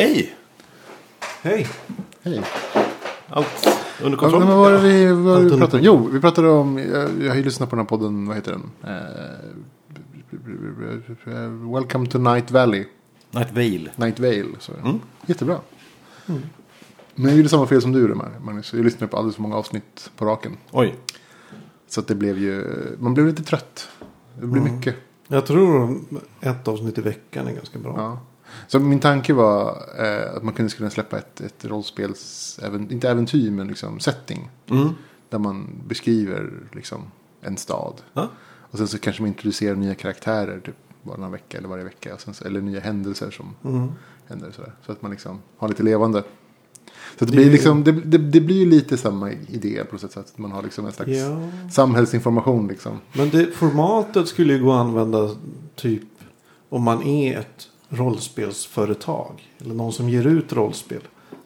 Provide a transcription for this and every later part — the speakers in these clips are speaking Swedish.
Hej! Hej! Hej. Allt under Vad kontroll? vad var det vi, vad vi pratade om? Jo, vi pratade om, jag, jag har ju lyssnat på den här podden, vad heter den? Eh, Welcome to Night Valley. Night Vale. Night Vale. Så. Jättebra. Men jag gjorde samma fel som du gjorde Magnus. Jag lyssnade på alldeles för många avsnitt på raken. Oj. Så att det blev ju, man blev lite trött. Det blev mycket. Jag tror ett avsnitt i veckan är ganska bra. Ja. Så min tanke var eh, att man kunde skulle släppa ett, ett rollspels, inte äventyr men liksom setting. Mm. Där man beskriver liksom en stad. Ja. Och sen så kanske man introducerar nya karaktärer typ varannan vecka eller varje vecka. Så, eller nya händelser som Mm. händer. Sådär. Så att man liksom har lite levande. Så det, blir liksom, det, det, det blir lite samma idé på sätt. Att man har liksom en slags Ja. samhällsinformation liksom. Men det, formatet skulle ju gå att använda typ om man är ett rollspelsföretag. Eller någon som ger ut rollspel.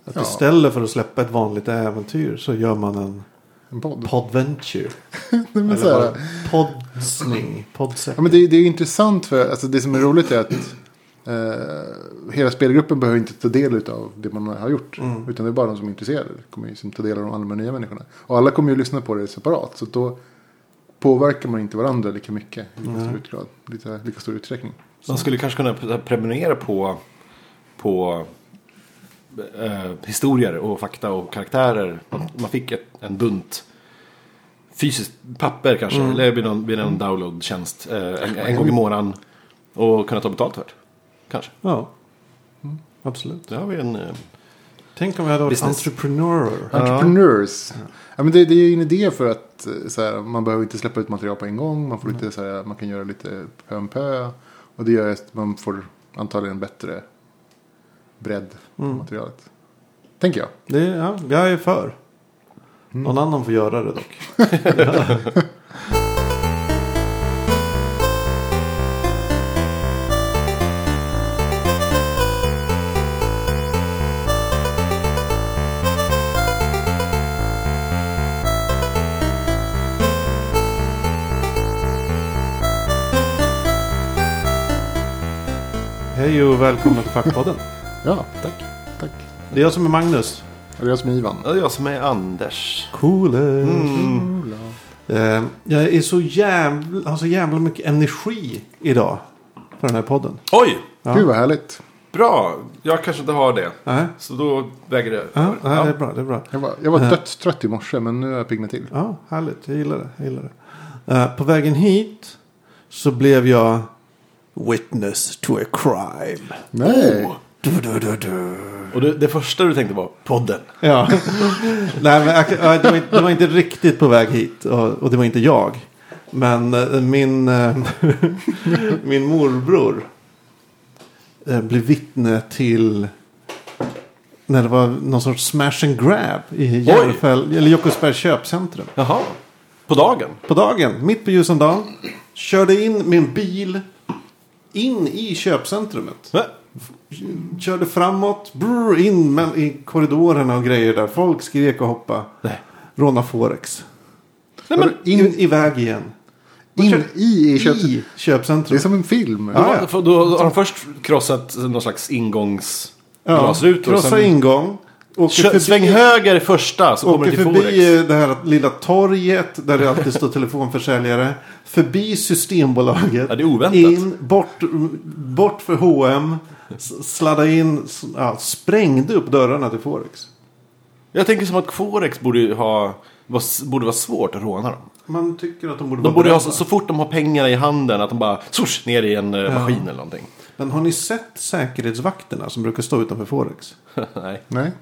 Att Ja. istället för att släppa ett vanligt äventyr så gör man en En podd. podventure. Nej, Eller podsning. Ja, men det, det är intressant för alltså det som är roligt är att eh, hela spelgruppen behöver inte ta del av det man har gjort. Mm. Utan det är bara de som är intresserade. kommer ju som ta del av de allmänna nya människorna. Och alla kommer ju lyssna på det separat. Så då påverkar man inte varandra lika mycket. I lika stor, utgrad, lika, lika stor utsträckning. Man skulle kanske kunna pre- prenumerera på, på eh, historier och fakta och karaktärer. Man, man fick ett, en bunt fysiskt papper kanske. Eller vid någon, vid någon downloadtjänst eh, en, en gång i månaden. Och kunna ta betalt för det. Kanske. Ja. Absolut. Det har vi en... Eh, Tänk om vi hade varit Business. entreprenörer. Entrepreneurs. Ja. men det, det är ju en idé för att eh, så här, man behöver inte släppa ut material på en gång. Man, får lite, så här, man kan göra lite pö om pö. Och det gör att man får antagligen bättre bredd på materialet. Tänker jag. Det, ja, jag är för. Någon annan får göra det dock. och välkomna till Fackpodden. Ja, tack. Tack. Det är jag som är Magnus. Och det är jag som är Ivan. det är jag som är Anders. Cool. Mm. Eh, jag är så jävla, har så jävla mycket energi idag. För den här podden. Oj! Ja. Gud vad härligt. Bra! Jag kanske inte har det. Nej, Så då väger det ja, över. nej, det är bra. Det är bra. Jag var, jag var dödstrött i morse men nu är jag piggnat till. Ja, härligt. Jag gillar det. Jag gillar det. Eh, på vägen hit så blev jag witness to a crime. Nej. Du, du, du, du. Och det, det första du tänkte var podden. Ja. Nej, men det, var inte, det var inte riktigt på väg hit. Och, och det var inte jag. Men eh, min, eh, min morbror eh, blev vittne till när det var någon sorts smash and grab i Järfäll, eller Jokkosbergs köpcentrum. Jaha. På dagen? På dagen, mitt på ljusan dag, körde in min bil in i köpcentrumet. Va? Körde framåt, brr, in i korridorerna och grejer där. Folk skrek och hoppade. Nej. Råna Forex. Nej, men, in, iväg igen. in i, i köpet. I Det köpcentrum. är som en film. Ja, då, då har de först krossat någon slags ingångsglasrutor. krossa sen- ingång. Åker förbi, Sväng höger första så kommer du till förbi Forex. det här lilla torget där det alltid står telefonförsäljare. Förbi Systembolaget. Ja, det är oväntat. In, bort, bort för H&M Sladda in, ja, sprängde upp dörrarna till Forex. Jag tänker som att Forex borde ha, borde vara svårt att råna dem. Man tycker att de borde De vara borde ha, så, så fort de har pengarna i handen att de bara swoosh, ner i en eh, maskin eller någonting. Men har ni sett säkerhetsvakterna som brukar stå utanför Forex? Nej. Nej.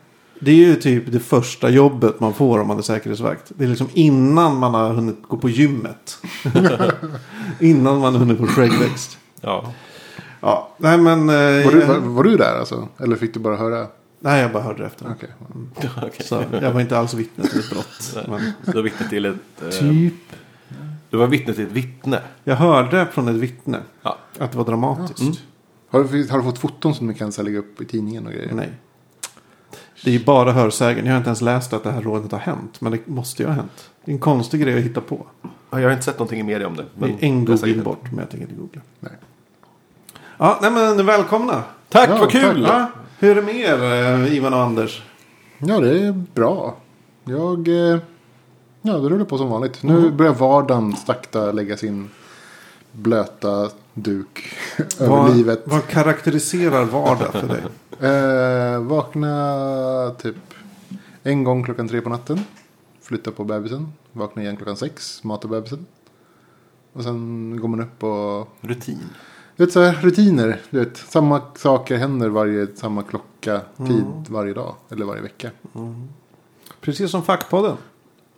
Det är ju typ det första jobbet man får om man är säkerhetsvakt. Det är liksom innan man har hunnit gå på gymmet. innan man har hunnit få skäggväxt. Ja. Ja, nej men... Eh, Var, du, var, var du där alltså? Eller fick du bara höra? Nej, jag bara hörde efter. Okej. Okej. Så jag var inte alls vittne till ett brott. Men, Du var vittne till ett... Eh, typ. du var vittne till ett vittne. Jag hörde från ett vittne Ja. att det var dramatiskt. Mm. Har, du, har du fått foton som du kan så lägga upp i tidningen och grejer? Nej. Det är ju bara hörsägen. Jag har inte ens läst att det här rånet har hänt. Men det måste ju ha hänt. Det är en konstig grej att hitta på. Ja, Jag har inte sett någonting i media om det. Men en det är säkert googling bort. Men jag tänker inte googla. Nej. Ja, nej men välkomna. Tack, Ja, vad kul! tack. Ja, Hur är det med er, eh, Ivan och Anders? Ja, det är bra. Jag... eh, Ja, det rullar på som vanligt. Nu Mm. börjar vardagen sakta lägga sin blöta duk över Vad, livet. vad karaktäriserar vardag för dig? Eh, vakna typ en gång klockan tre på natten. Flytta på bebisen. Vakna igen klockan sex. Mata bebisen. Och sen går man upp och... Rutin. Du vet så här, rutiner. Du vet, samma saker händer varje, samma klocka, tid varje dag. Eller varje vecka. Precis som Fackpodden.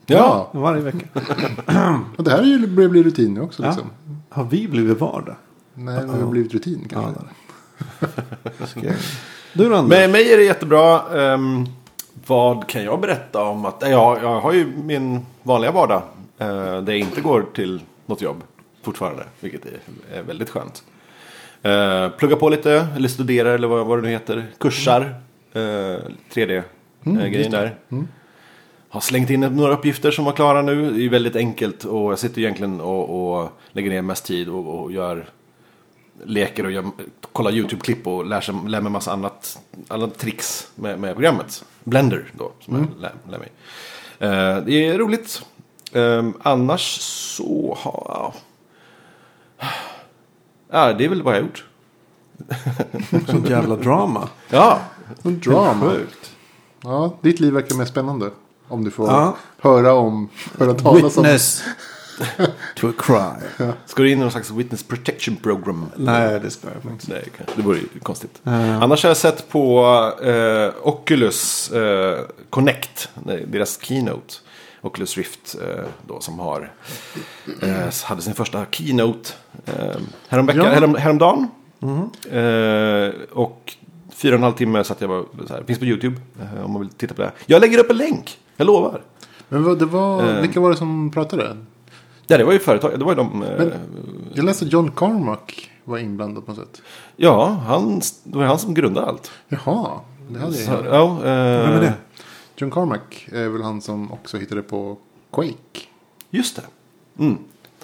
Ja. Varje vecka. Och det här är ju, börjar bli rutin nu också. Ja. Liksom. Har vi blivit vardag? Nej, men det har blivit rutin Ja, kanske. Ska jag- Du då Anders? Med mig är det jättebra. Ehm, vad kan jag berätta om att... Ja, jag har ju min vanliga vardag. Uh, där jag inte går till något jobb fortfarande. Vilket är, är väldigt skönt. Uh, plugga på lite, eller studera eller vad, vad det nu heter. Kursar. Uh, 3D-grejen där. Har slängt in några uppgifter som var klara nu. Det är väldigt enkelt och jag sitter egentligen och, och lägger ner mest tid och, och gör leker och gör, kollar YouTube-klipp och lär, sig, lär mig massa annat, alla tricks med, med programmet. Blender då, som jag lär, lär mig. Eh, det är roligt. Eh, annars så har ja. det är väl vad jag har gjort. Sånt jävla drama. Ja, En drama. Sjukt. Ja, ditt liv verkar mer spännande. Om du får Ja. höra om, höra talas om. To a crime. ska du in i någon slags witness protection program? Nej, det ska jag faktiskt. Nej, det vore ju konstigt. Ja. Annars har jag sett på eh, Oculus eh, Connect, deras keynote. Oculus Rift eh, då som har, eh, hade sin första keynote eh, Ja. härom, häromdagen. Eh, och fyra och en halv timme satt jag bara så här, finns på YouTube eh, om man vill titta på det. Jag lägger upp en länk, jag lovar. Men vad, det var, vilka var det som pratade? Ja, det var ju företag, det var ju de. Eh, Men- Jag läste att John Carmack var inblandad på något sätt. ja, han, det var han som grundade allt. Jaha, det hade Så, jag ja, eh, Vem är det? John Carmack är väl han som också hittade på Quake. Just det. Mm.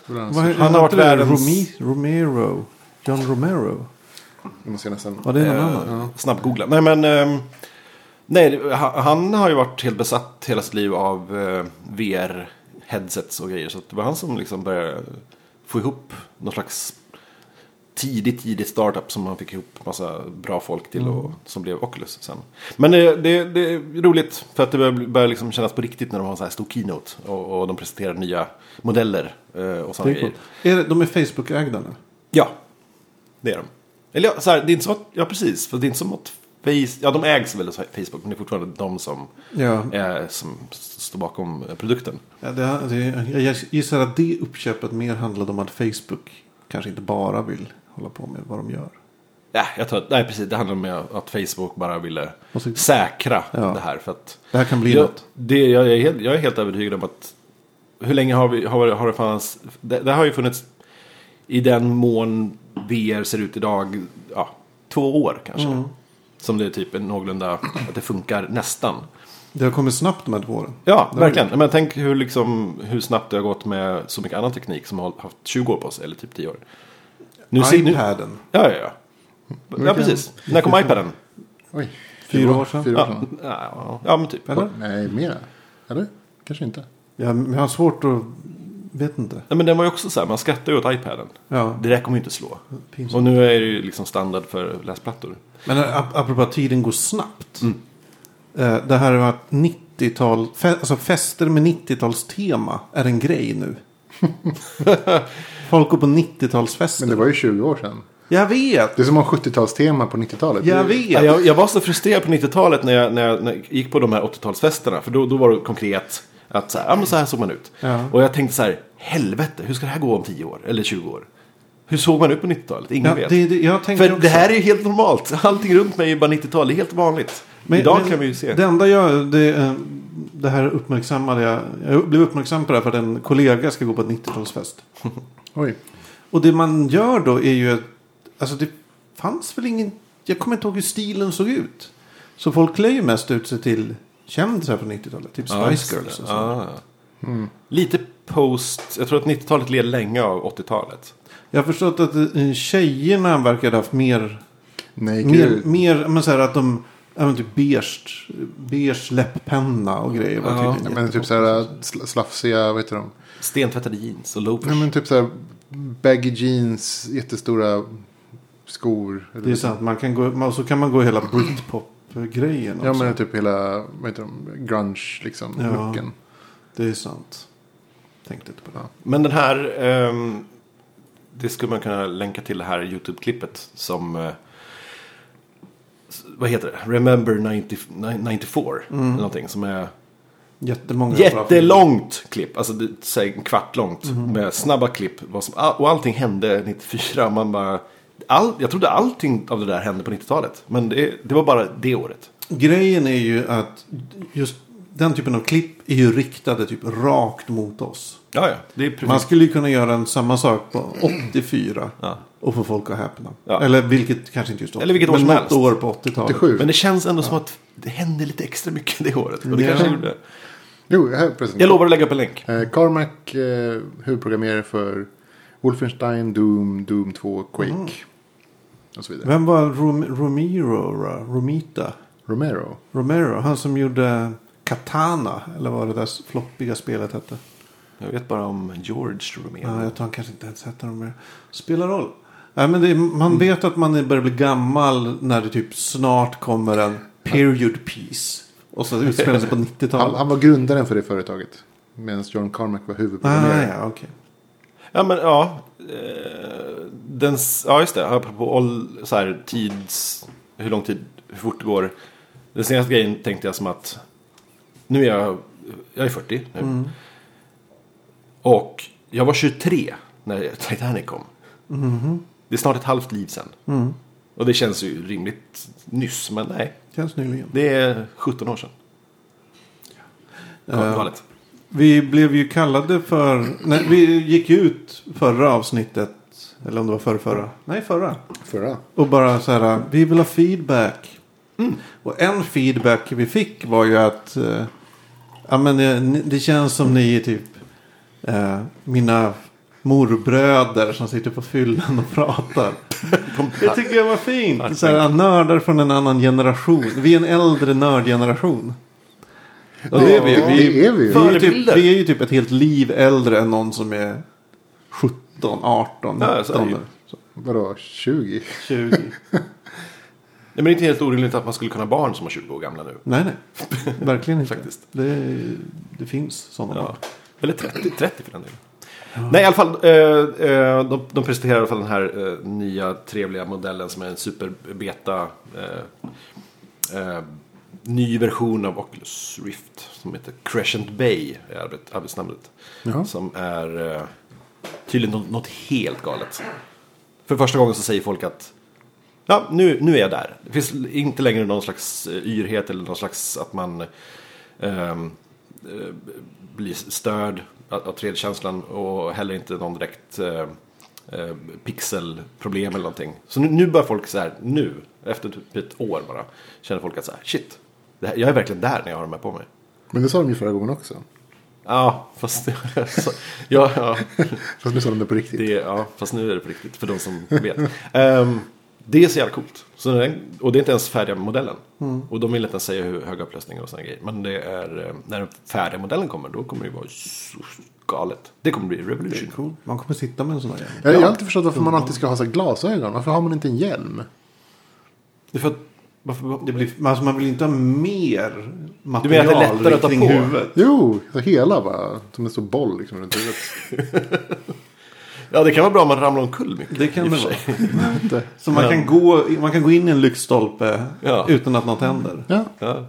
Det han Vad Han har varit det? världens- Romi, Romero. John Romero. Jag måste nästan... Var det någon Eh, annan? Snabbt googla. Nej men. ehm, nej, det- ha- han har ju varit helt besatt hela sitt liv av eh, VR-headsets och grejer. Så att det var han som liksom började få ihop någon slags tidigt, tidigt startup som han fick ihop massa bra folk till och som blev Oculus sen. Men det, det, det är roligt för att det börjar, börjar liksom kännas på riktigt när de har en sån här stor keynote och, och de presenterar nya modeller eh, och sådana är grejer. Är det, de är Facebook-ägda nu. Ja, det är de. Eller ja, så här, det är inte så att, ja precis, för det är inte som att Face, ja de ägs väl av Facebook, men det är fortfarande de som, Ja. är, som står bakom eh, produkten. ja det, det, jag gissar att det uppköpet mer handlade om att Facebook kanske inte bara vill hålla på med vad de gör. Ja, jag tror nej precis, det handlar om att Facebook bara ville så- säkra Ja. det här. För att Det här kan bli jag, något. det, jag, är helt, jag är helt övertygad om att hur länge har, vi, har, har det funnits, det, det har ju funnits i den mån VR ser ut idag, ja, två år kanske. Mm. Som det är typ en någorlunda, att det funkar nästan. Det har kommit snabbt de här två åren. Ja, Det- verkligen. Men tänk hur, liksom, hur snabbt det har gått med så mycket annan teknik som har haft 20 år på sig, eller typ 10 år. Nu ser, nu, ja, iPaden. ja, ja. Ja, precis. När kom iPaden? Oj. Fyra år sedan. Fyra år Ja, sedan. ja, ja men typ. Eller? Nej, mera. Eller? Kanske inte. Ja, men jag har svårt att... Vet inte. Nej, men den var ju också så här, man skrattar ju åt iPaden. Ja, Det där kommer ju inte slå. pinsamt. Och nu är det ju liksom standard för läsplattor. Men ap- apropå att tiden går snabbt. Mm. Eh, det här var 90-tal, fe, alltså fester med 90-talstema är en grej nu. Folk går på 90-talsfester. Men det var ju 20 år sedan. Jag vet! Det är som att ha 70-talstema på 90-talet. Jag vet! Ja, jag, jag var så frustrerad på 90-talet när jag, när, jag, när jag gick på de här 80-talsfesterna. För då, då var det konkret att så här, ja, men så här såg man ut. Ja. Och jag tänkte så här, helvete, hur ska det här gå om 10 år? Eller 20 år? Hur såg man ut på 90-talet? Ingen Ja, vet. det, det, För också. det här är ju helt normalt. Allting runt mig är bara 90-tal. Det är helt vanligt. Men- Idag men kan vi ju se. Det enda jag... Det, eh, det här uppmärksammade jag. Jag blev uppmärksam på det här för att en kollega ska gå på ett 90-talsfest. Oj. Och det man gör då är ju att... Alltså det fanns väl ingen... Jag kommer inte ihåg hur stilen såg ut. Så folk klär ju mest ut sig till kändisar på 90-talet. Typ Ja, just Spice det. Girls och så. Ja. Lite post. Jag tror att 90-talet led länge av 80-talet. Jag har förstått att eh, tjejerna verkar ha haft mer... Nej, Mer, mer men så här att de, ja, men typ beige, beige läpppenna och grejer var Ja, Men typ så här sl- slafsiga, vad heter de? Stentvättade jeans och loafers. Nej, men typ så här baggy jeans, jättestora skor. eller Det är sant, man kan gå, så kan man gå hela Britpop-grejen också. Ja men typ hela, vad heter de, grunge liksom, Ja. looken. Det är sant. Tänkte inte på det. Men den här, ehm, det skulle man kunna länka till det här YouTube-klippet som, s- vad heter det? Remember 90, 94. Mm. Eller någonting som är Jättemånga jättelångt klipp. Alltså säger en kvart långt. Mhm. Med snabba klipp. Som, och allting hände 94. Man bara, all, jag trodde allting av det där hände på 90-talet. Men det, det var bara det året. Grejen är ju att just den typen av klipp är ju riktade typ rakt mot oss. Ja, ja. Det är precis. Man skulle ju kunna göra en samma sak på 84. Ja. Och få folk att häpna. Ja. Eller vilket, kanske inte just då. Eller vilket år men som något helst. år på 80-talet. 87. Men det känns ändå som att det hände lite extra mycket det året. Och det Ja. kanske gjorde. Jo, här förresten. Jag lovar att lägga upp en länk. Eh, Carmack, eh, huvudprogrammerare för Wolfenstein, Doom, Doom 2, Quake. Mm. Och så vidare. Vem var Rom Romero? Romita? Romero. Romero? Han som gjorde Katana. Eller vad det där floppiga spelet hette. Jag vet bara om George Romero. Ja, jag tror han kanske inte ens hette Romero. Spelar roll. Nej, men det, är- man vet att man börjar bli gammal när det typ snart kommer en period piece. Och så utspelar sig på Han, 90-talet. han var grundaren för det företaget. Medan John Carmack var Ah, huvudprogrammerare. ja, okej. Ja, men ja. Eh, den, ja, just det. Apropå all, så här, tids... Hur lång tid, hur fort det går. Den senaste grejen tänkte jag som att... Nu är jag... Jag är 40 nu. Och jag var 23 när Titanic kom. Det är snart ett halvt liv sen. Mm. Och det känns ju rimligt nyss, men nej. Känns nyligen. Det är 17 år sedan. Ja, Eh, galet. Vi blev ju kallade för... Nej, vi gick ut förra avsnittet. Eller om det var förra, förra. Nej, förra. Förra. Och bara så här. Vi vill ha feedback. Och en feedback vi fick var ju att. Eh, ja, men ni- det känns som ni är typ. Eh, mina morbröder som sitter på fyllan och pratar. Det tycker jag var fint. Så här, nördar från en annan generation. Vi är en äldre nördgeneration. Och det är vi. Ja, vi, det är vi ju. vi, är ju typ, vi är ju typ ett helt liv äldre än någon som är 17, 18, Ja, så är det 19. ju. Så, Vadå, 20? 20. Nej, men det är inte helt orimligt att man skulle kunna ha barn som är 20 år gamla nu. Nej, nej. Verkligen inte. Faktiskt. Det, det finns sådana Ja. barn. Eller 30, 30 för den delen. Nej, i alla fall. Eh, eh, de, de presenterar i alla fall den här eh, nya trevliga modellen som är en superbeta. Ny version av Oculus Rift. Som heter Crescent Bay. Är arbet, arbetsnamnet. Jaha. Som är eh, tydligen något, helt galet. För första gången så säger folk att Ja, nu, nu är jag där. Det finns inte längre någon slags eh, yrhet eller någon slags att man ehm, eh, blir störd av av 3D-känslan och heller inte någon direkt eh, eh, pixelproblem eller någonting. Så nu, nu börjar folk så här, nu, efter typ ett år bara, känner folk att så här, shit, det här, jag är verkligen där när jag har de här på mig. Men det sa de ju förra gången också. Ja, fast, ja, ja, Fast nu sa de det på riktigt. det, ja, fast nu är det på riktigt för de som vet. Ehm, det är så jävla coolt. Så den, och det är inte ens färdiga modellen. Och de vill inte ens säga hur höga upplösningar och sådana grejer. Men det är, eh, när den färdiga modellen kommer, då kommer det vara så galet. Det kommer bli revolution. Cool. Man kommer sitta med en sån här jävel. Jag, jag har alltid förstått varför man alltid ska ha så glasögon. Varför har man inte en hjälm? Det är för att, varför, Det blir, alltså man vill inte ha mer menar att material det är lättare att ta kring på? huvudet. Jo, så hela bara. Som en stor boll liksom runt huvudet. ja, det kan vara bra om man ramlar omkull mycket. Det kan det vara. Så man, kan gå, man kan gå in i en lyktstolpe Ja. utan att något händer. Ja, Ja.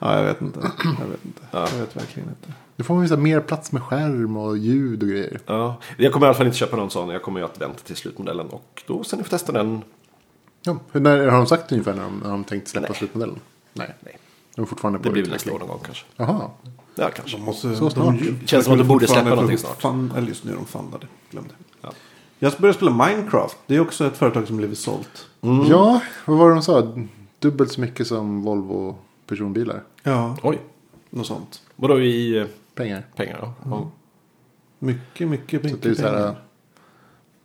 Ja, jag vet inte. Jag vet inte. Jag vet verkligen inte. då får man ju mer plats med skärm och ljud och grejer. Ja. Jag kommer i alla fall inte köpa någon sån. Jag kommer ju att vänta till slutmodellen. Och då sen ni får testa den. Ja. När, har de sagt ungefär när de, när de tänkt släppa Nej. slutmodellen? Nej. Nej, De är fortfarande på det blir väl nästa år någon gång kanske. Jaha. Ja, kanske. De måste, Så snart. De, Känns som att de borde släppa någonting snart. Fan, eller just nu är de fundade. Glöm det. Ja. Jag började spela Minecraft. Det är också ett företag som blivit sålt. Ja, vad var det de sa? Dubbelt så mycket som Volvo personbilar. Ja, Oj, något sånt. vadå i eh, Pengar. pengar? Ja. Mycket, mycket, Så mycket det är så här, pengar.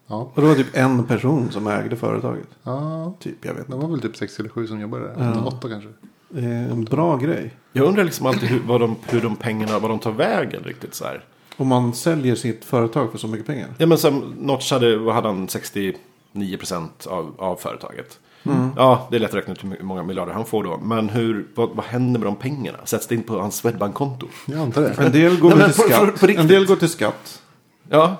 Ja. Och det var typ en person som ägde företaget. ja. Typ, jag vet Det var väl typ sex eller sju som jobbade där. Ja. Åtta kanske. En bra grej. Jag undrar liksom alltid hur, vad de, hur de pengarna, vad de tar vägen riktigt så här. Om man säljer sitt företag för så mycket pengar. Ja men som Notch hade, vad hade han, 69% av, av företaget. Mm. Ja, det är lätt att räkna ut hur många miljarder han får då. Men hur, vad, vad händer med de pengarna? Sätts det in på hans Swedbank-konto? Jag antar det. En del går Nej, till på- på- skatt. på riktigt. en del går till skatt. Ja,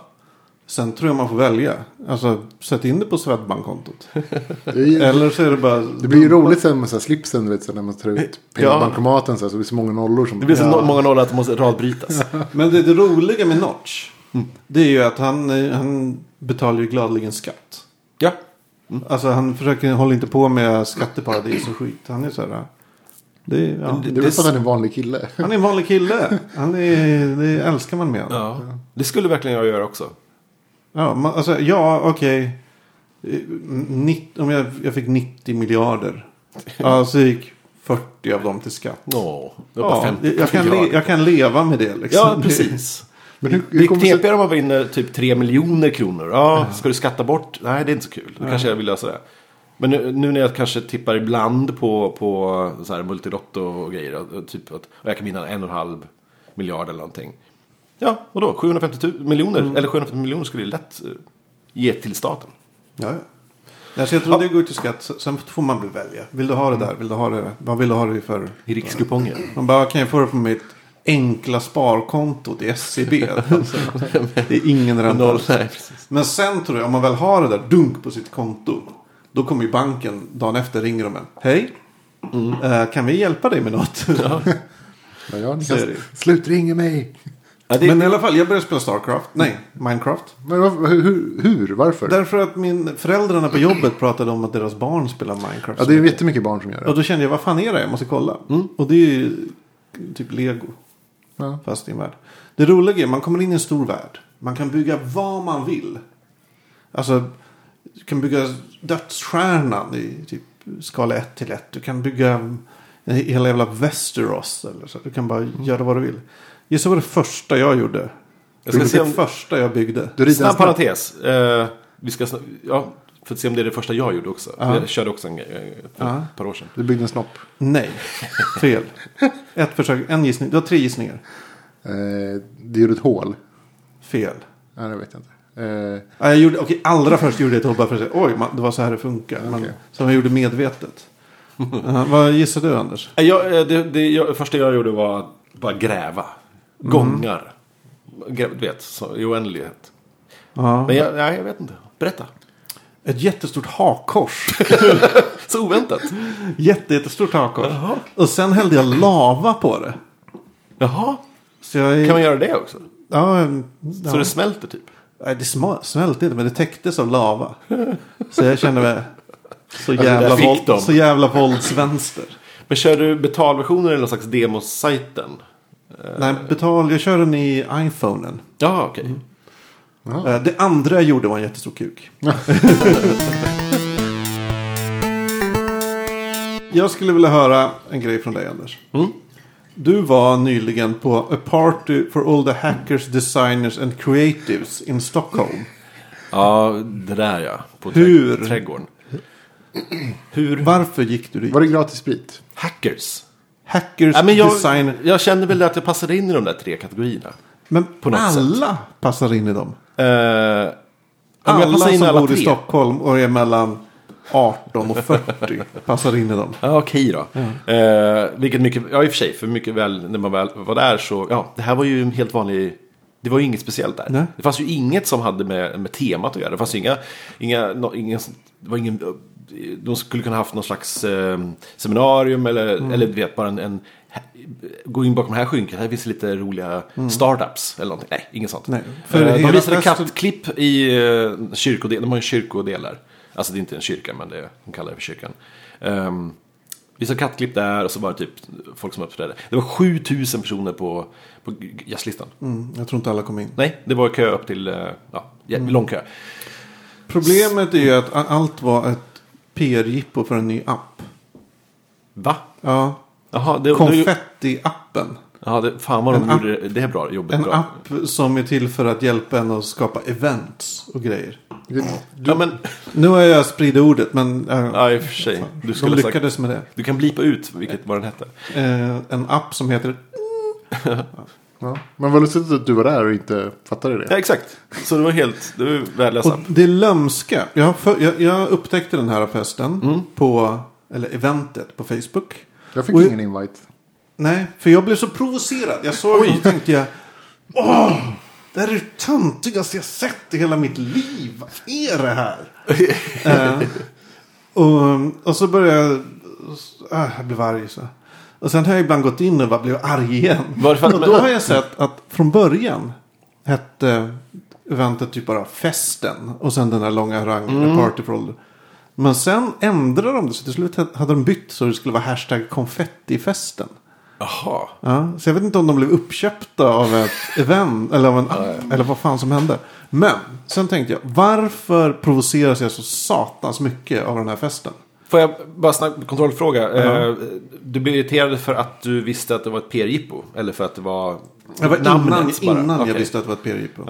Sen tror jag man får välja. Alltså, sätt in det på Swedbank-kontot. Eller så är det bara... det blir ju roligt sen med så här slipsen, du vet, så när man tar ut pengar Ja. bankomaten så, här, så blir det så många nollor som... det blir så Ja. många nollor att det måste radbrytas. Men det, det roliga med Notch. Det är ju att han, han betalar ju gladeligen skatt. ja, Alltså han försöker, håller inte på med skatteparadis och skit. Han är så här. Det, är- ja. Det är väl för att han är en vanlig kille. Han är en vanlig kille. Han är, det älskar man med honom. ja. Det skulle verkligen jag göra också. Ja, man, alltså, ja okej. Eh, Om jag, jag fick 90 miljarder. Ja, så gick 40 av dem till skatt. Nå, det var bara Ja, 50 jag, kan le, jag kan leva med det liksom. Ja, precis. Men hur, Det hur är det sig- knepigare om man var inne typ 3 miljoner kronor. Ja, ska du skatta bort? Nej, det är inte så kul. Då kanske jag vill lösa det. Men nu, nu när jag kanske tippar ibland på, på så här multilotto och grejer. Och typ att, och jag kan vinna en och en halv miljard eller någonting. Ja, och då 750 000 miljoner, eller 750 miljoner skulle jag lätt eh, ge till staten. Ja, ja. Alltså, jag tror det går till skatt. Sen får man väl välja. Vill du ha det där? Vill du ha det? Vad vill du ha det för? I rikskuponger. Man bara, kan jag få det på mitt enkla sparkonto till SCB? Alltså, det är ingen ränta. Noll, nej. Men sen tror jag, om man väl har det där dunk på sitt konto. Då kommer ju banken dagen efter ringer de en. Hej, eh, kan vi hjälpa dig med något? Ja, ja, ni Så är kan... det. Slut ringa mig! Ja, det, Men i alla fall, jag började spela Starcraft. Nej, Minecraft. Men vad- hur, hur? Varför? Därför att min föräldrarna på jobbet pratade om att deras barn spelar Minecraft. Ja, det är jättemycket barn som gör Och det. då kände jag, vad fan är det? Jag måste kolla. Och det är ju typ lego. Ja. Fast i en värld. Det roliga är, man kommer in i en stor värld. Man kan bygga vad man vill. Alltså, du kan bygga dödsstjärnan i typ skala 1 till 1. Du kan bygga hela jävla Västerås. Eller så. Du kan bara göra vad du vill. Gissa vad det första jag gjorde? Jag ska det se om- första jag byggde. Du Snabb snabb parentes. Eh, vi ska, sna- ja, för att se om det är det första jag gjorde också. Ja. Jag körde också en grej eh, för ett par år sedan. Du byggde en snopp. Nej, fel. Ett försök, en gissning. Du har tre gissningar. Eh, det gjorde ett hål. Fel. Ja, det vet jag inte. Eh, Ja, jag gjorde, okej, allra först gjorde jag ett håll bara för att säga oj, man, det var så här det funkar. Men, Okej. som jag gjorde medvetet. Ja, vad gissar du Anders? Jag, det, det, jag, det första jag gjorde var att bara gräva. Gångar. Grä, du vet, så, i oändlighet. Ja. Men jag, nej, jag vet inte. Berätta. Ett jättestort hakkors. Så oväntat. Jätte, jättestort hakkors. Jaha. Och sen hällde jag lava på det. Jaha. Så jag... Kan man göra det också? Ja, ja. Så det smälter typ? Nej, det smälte inte, men det täcktes av lava. Så jag kände mig så där jävla, fick våld, så jävla våldsvänster. Men kör du betalversioner eller någon slags demosajten? Nej, betal. Jag kör den i iPhonen. Ja, okej. Eh, Det andra jag gjorde var en jättestor kuk. jag skulle vilja höra en grej från dig Anders. Mm. Du var nyligen på A Party for all the hackers, designers and creatives in Stockholm. Ja, det där ja. På Hur? trä- trädgården. Hur? Varför gick du dit? var det gratis sprit? Hackers? Hackers, Ja, men jag, design... jag kände väl att jag passade in i de där tre kategorierna. Men på något alla passar in i dem. Uh, jag Alla passade in i som alla bor i tre. Stockholm och är mellan 18 och 40 passar in i dem. Ja, okej då. Eh, vilket mycket, ja i och för sig, för mycket väl när man väl var där så, ja, det här var ju en helt vanlig, det var ju inget speciellt där. Nej. Det fanns ju inget som hade med, med temat att göra. Det fanns ju inga, inga, no, inga det var ingen, de skulle kunna haft någon slags eh, seminarium eller, Mm. eller du vet, bara en, en gå in bakom det här skynket, här finns lite roliga startups eller någonting. Nej, inget sånt. Mm. Nej, För för de visade festen- kattklipp i kyrkodel, de har ju kyrkodelar. Alltså det är inte en kyrka, men det är, de kallar det för kyrkan. Um, visade kattklipp där och så var det typ folk som uppträdde. Det var 7000 personer på, på jazzlistan. Mm, jag tror inte alla kom in. Nej, det var kö upp till, eh, ja, Mm. lång kö. Problemet är ju att allt var ett PR-jippo för en ny app. Va? Ja, Jaha, det, Konfetti-appen. Ja, det, fan vad de En app- gjorde det, det är bra. Jobbigt En bra. app som är till för att hjälpa en att skapa events och grejer. Ja, men, Nu har jag spridit ordet men äh, ja, i och för sig. Du, de skulle sagt, lyckades med det. du kan blipa ut vilket, vad den hette. Eh, en app som heter Ja. Men vad lustigt att du var där och inte fattade det. Ja, exakt. Så det var helt, det var värdelös Och app. det är lömska. Jag, för, jag, jag upptäckte den här festen på, eller eventet på Facebook. Jag fick Och- ingen invite. Nej, för jag blev så provocerad. Jag såg det och tänkte jag. Åh, det här är det töntigaste jag sett i hela mitt liv. Vad är det här? Eh, och, och så började jag. Äh, jag blev arg så. Och sen har jag ibland gått in och bara blivit arg igen. Varför- Och då har jag sett att från början hette eventet typ bara festen. Och sen den där långa harangen, party for. Men sen ändrade de det. Så till slut hade de bytt så det skulle vara hashtag konfettifesten. Jaha. Ja, så jag vet inte om de blev uppköpta av ett event eller av en app. Eller vad fan som hände. Men sen tänkte jag. Varför provoceras jag så satans mycket av den här festen? Får jag bara snabbt kontrollfråga? Eh, du blev irriterad för att du visste att det var ett PR-jippo? Eller för att det var Det var innan, innan jag Okej. visste att det var ett PR-jippo.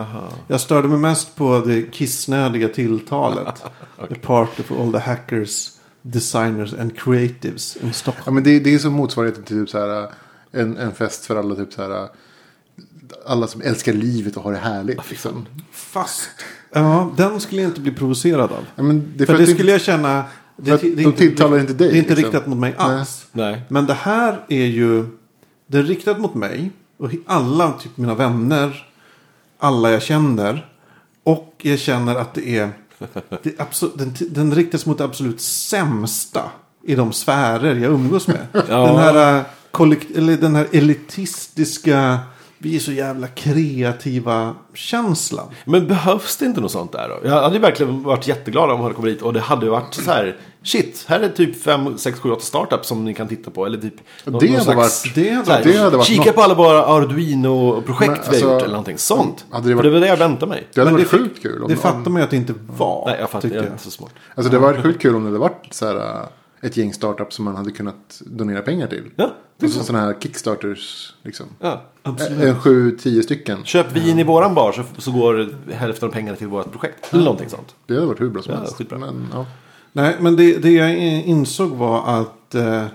Jag störde mig mest på det kissnödiga tilltalet. The party for all the hackers, designers and creatives in Ja, Stockholm. men det, det är som motsvarigheten till typ så här, en, en fest för alla. Typ så här, alla som älskar livet och har det härligt. Liksom. Fast, ja, den skulle jag inte bli provocerad av. Ja, men det För för det skulle jag känna. För att de tilltalar inte dig, Det är inte liksom. riktat mot mig alls. Nej. Men det här är ju. Det är riktat mot mig. Och alla typ mina vänner. Alla jag känner. Och jag känner att det är. Det är absolut, den, den riktas mot det absolut sämsta. I de sfärer jag umgås med. Ja. Den här, äh, kollekt, eller den här elitistiska. Vi är så jävla kreativa känslan. Men behövs det inte något sånt där då? Jag hade ju verkligen varit jätteglad om jag hade kommit dit och det hade ju varit så här. Shit, här är typ 5, 6, 7, 8 startups som ni kan titta på. Eller typ någon, Det någon hade slags, varit- det hade- här, det hade varit Kika något. på alla våra Arduino-projekt vi alltså, har gjort eller någonting sånt. hade det varit- det var det jag väntade mig. det hade Men varit det sjukt kul. Om, Det fattar man ju att det inte var. Nej, jag fattar. Jag är inte så smart. alltså det var sjukt kul om det hade varit så här, äh, ett gäng startups som man hade kunnat donera pengar till. Ja, Alltså så. sådana här kickstarters. Liksom. Ja. Absolut. En sju, tio stycken. Köp vin i våran bar så, så går hälften av pengarna till vårt projekt. Eller någonting sånt. Det hade varit hur bra som Ja, helst. skitbra. Men, ja. Nej, men det, det jag insåg var att eh,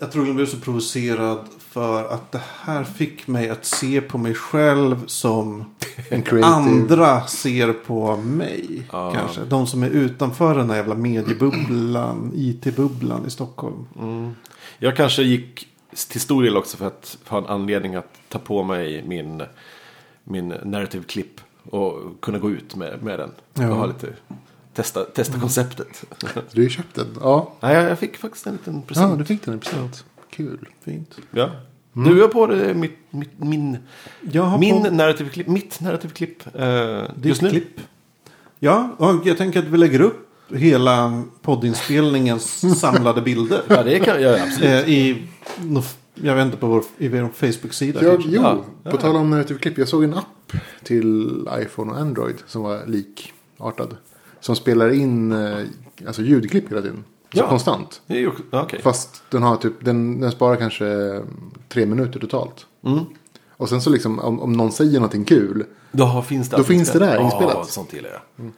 jag tror jag blev så provocerad för att det här fick mig att se på mig själv som andra ser på mig. Ja. Kanske. De som är utanför den här jävla mediebubblan, IT-bubblan i Stockholm. Jag kanske gick till stor del också för att ha en anledning att ta på mig min, min narrative clip och kunna gå ut med, med den. Ja. Och ha lite, testa, testa konceptet. Du har ju köpt den. Ja. Nej, jag, fick faktiskt en liten ja, present. du fick den i present. Kul. Fint. Ja. Du har på dig mitt, mitt, min, Jag har min på narrative clip, mitt narrative clip eh, just nu. klipp. Ja, och jag tänker att vi lägger upp hela poddinspelningens samlade bilder. Ja, det kan jag absolut. Eh, I, jag vet inte, på vår, i vår Facebook-sida. Jo, Ja. på tal om narrative clip. Jag såg en app till iPhone och Android som var likartad. Som spelar in eh, alltså ljudklipp hela tiden. Så Ja. konstant. Ja, okej. Fast den, har typ, den, den sparar kanske tre minuter totalt. Mm. Och sen så liksom om, om någon säger någonting kul. Då finns det Då finns det där Ja, inspelat. sånt gillar jag.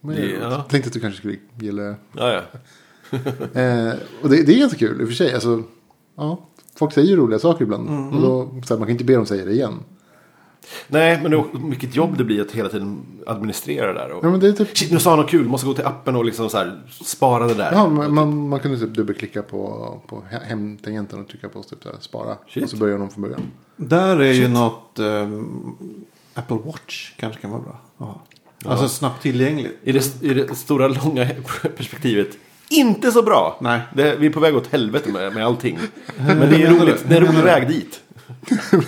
Men Det- jag ja. tänkte att du kanske skulle gilla. Ja, ja. Eh, och det, det är ganska kul i och för sig. Alltså, ja, folk säger roliga saker ibland. Mm. Och då, så här, man kan inte be dem säga det igen. Nej, men då, vilket jobb det blir att hela tiden administrera det där. Och... Ja, men det är typ, Shit, nu sa han något kul. Måste gå till appen och liksom så här spara det där. ja, man, man, man kunde typ dubbelklicka på, på he- hemtangenten och trycka på typ så här, spara. Shit. Och så börjar de från början. Där är ju något ehm, Apple Watch kanske kan vara bra. Ja. Alltså snabbt tillgängligt. I, det, I det stora, långa perspektivet. Inte så bra. Nej. Det, vi är på väg åt helvete med, med allting. Men det är menar roligt. Det är en rolig menar väg dit.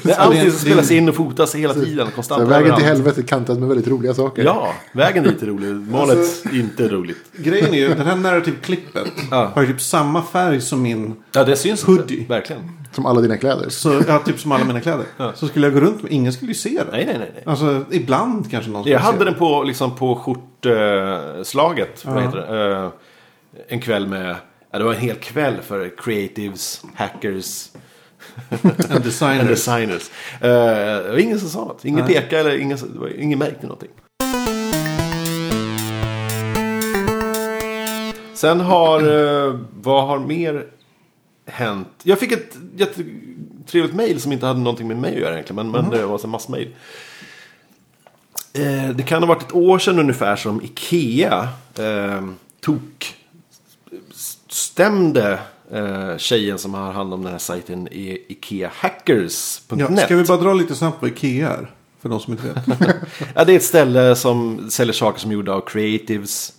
Det är allting som det- spelas in och fotas hela tiden. Så Konstant. här, vägen till överallt. helvete kantad med väldigt roliga saker. Ja, vägen dit är rolig. Målet är inte roligt. Grejen är ju, den här narrative-klippet Ja. har ju typ samma färg som min, Ja, det syns Hoodie. inte. Verkligen. Som alla dina kläder. så, ja, typ som alla mina kläder. Ja. Så skulle jag gå runt med, ingen skulle ju se det. Nej, nej, nej. nej. Alltså ibland kanske någon skulle Jag hade det. den på, liksom, på skjortslaget. Vad Ja. heter det? Eh, en kväll med... Ja, det var en hel kväll för creatives, hackers and designer. designers. Eh, det var ingen som sa något. Ingen Nej. pekade eller ingen, ingen märkte någonting. Sen har, eh, vad har mer hänt? Jag fick ett jättetrevligt mail som inte hade någonting med mig att göra egentligen. Men, men det var en massmail. Eh, det kan ha varit ett år sedan ungefär som Ikea eh, tog stämde eh, tjejen som har hand om den här sajten i ikeahackers.net. Ja, ska vi bara dra lite snabbt vad Ikea är? För de som inte vet. Ja, det är ett ställe som säljer saker som är gjorda av creatives,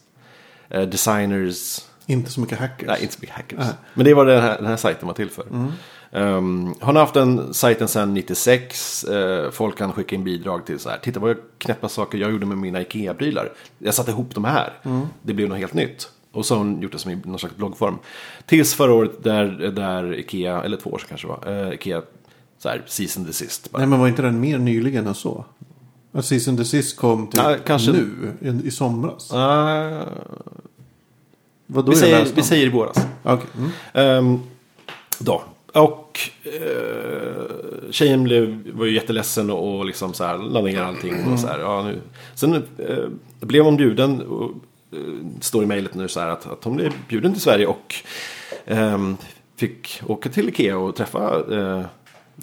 eh, designers, inte så mycket hackers. nej inte så mycket hackers. Nej. Men det var den här, den här sajten var till för. Um, hon har haft den sajten sedan 96. Eh, folk kan skicka in bidrag till så här. Titta vad knäppa saker jag gjorde med mina Ikea-prylar. Jag satte ihop de här. Det blev något helt nytt. Och så har hon gjort det som i någon slags bloggform. Tills förra året där, där Ikea, eller två år sedan kanske det var, eh, Ikea så här, season desist. Bara. Nej, men var inte den mer nyligen än så? Att Season Desist kom typ Ja, kanske- nu, i, i somras. Ah, Vad då vi, säger, vi säger i våras. Okej. Mm. Ehm, då. Och eh, tjejen blev, var ju jätteledsen och, och liksom så här, la ner allting. Och så här, ja, nu. Sen eh, blev hon bjuden, står i mejlet nu så här, att, att hon blev bjuden till Sverige och ehm, fick åka till Ikea och träffa eh,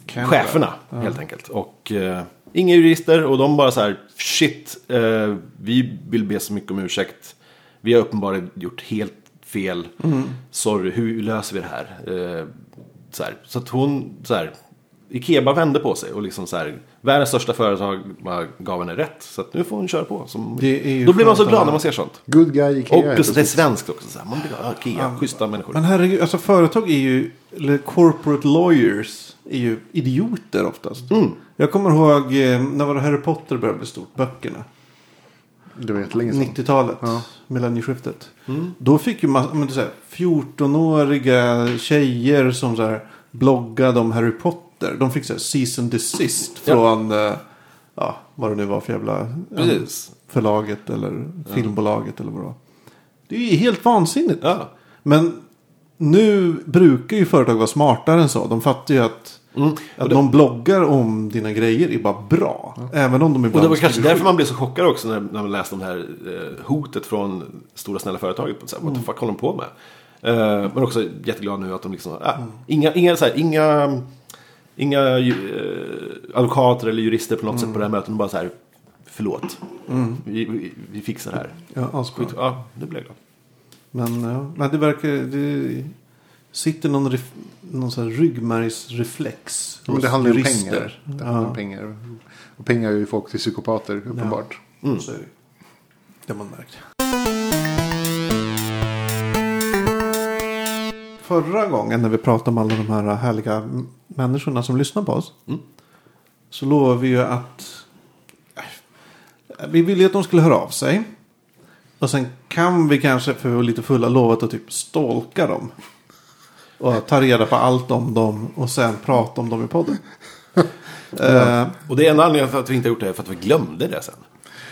cheferna helt enkelt. Och eh, inga jurister och de bara så här, shit, eh, vi vill be så mycket om ursäkt. Vi har uppenbarligen gjort helt fel. Sorry, hur löser vi det här? Eh, så, här. så att hon, så här, Ikea bara vände på sig och liksom så här, världens största företag bara gav henne rätt. Så att nu får hon köra på. Som, då blir man så glad när man ser sånt. Good guy Ikea. Och plus det är svenskt också. Så här, man blir glad, ja, Ikea, schyssta människor. Men herregud, alltså företag är ju, eller corporate lawyers är ju idioter oftast. Mm. Jag kommer ihåg, eh, när var det Harry Potter började bli stort, böckerna. Det var jättelänge sedan. 90-talet, Ja. millennieskiftet. Mm. Då fick ju massa, men så här, 14-åriga tjejer som så här bloggade om Harry Potter. De fick så här season desist Ja. från, eh, ja, vad det nu var för jävla ja, Precis. förlaget eller filmbolaget eller vad det var. Det är ju helt vansinnigt. Ja. Men nu brukar ju företag vara smartare än så. De fattar ju att, Mm. att det- de bloggar om dina grejer är bara bra. Även om de ibland Och det var kanske därför man blev så chockad också när, när man läste om det här eh, hotet från stora snälla företaget. Så här, What the Mm. fuck håller de på med? Eh, men också jätteglad nu att de liksom, ah, inga, inga, så här, inga, inga ju- eh, advokater eller jurister på något sätt på det här mötet. De bara så här, förlåt. Vi, vi, vi fixar det här. Ja, asbra. Skit, ja, nu blev jag glad. Men, ja, men det verkar... Det sitter någon, ref, någon sån här ryggmärgsreflex. Men det hos handlar ju om jurister. pengar. Det handlar om Ja, pengar. Och pengar gör ju folk till psykopater, uppenbart. Mm. så är det. Det har man märkt. Förra gången när vi pratade om alla de här härliga människorna som lyssnar på oss. Mm. Så lovade vi ju att vi ville ju att de skulle höra av sig. Och sen kan vi kanske, för vi var lite fulla, lovat att typ stalka dem. Och ta reda på allt om dem och sen prata om dem i podden. Eh, Och det är en anledning till att vi inte har gjort det är för att vi glömde det sen.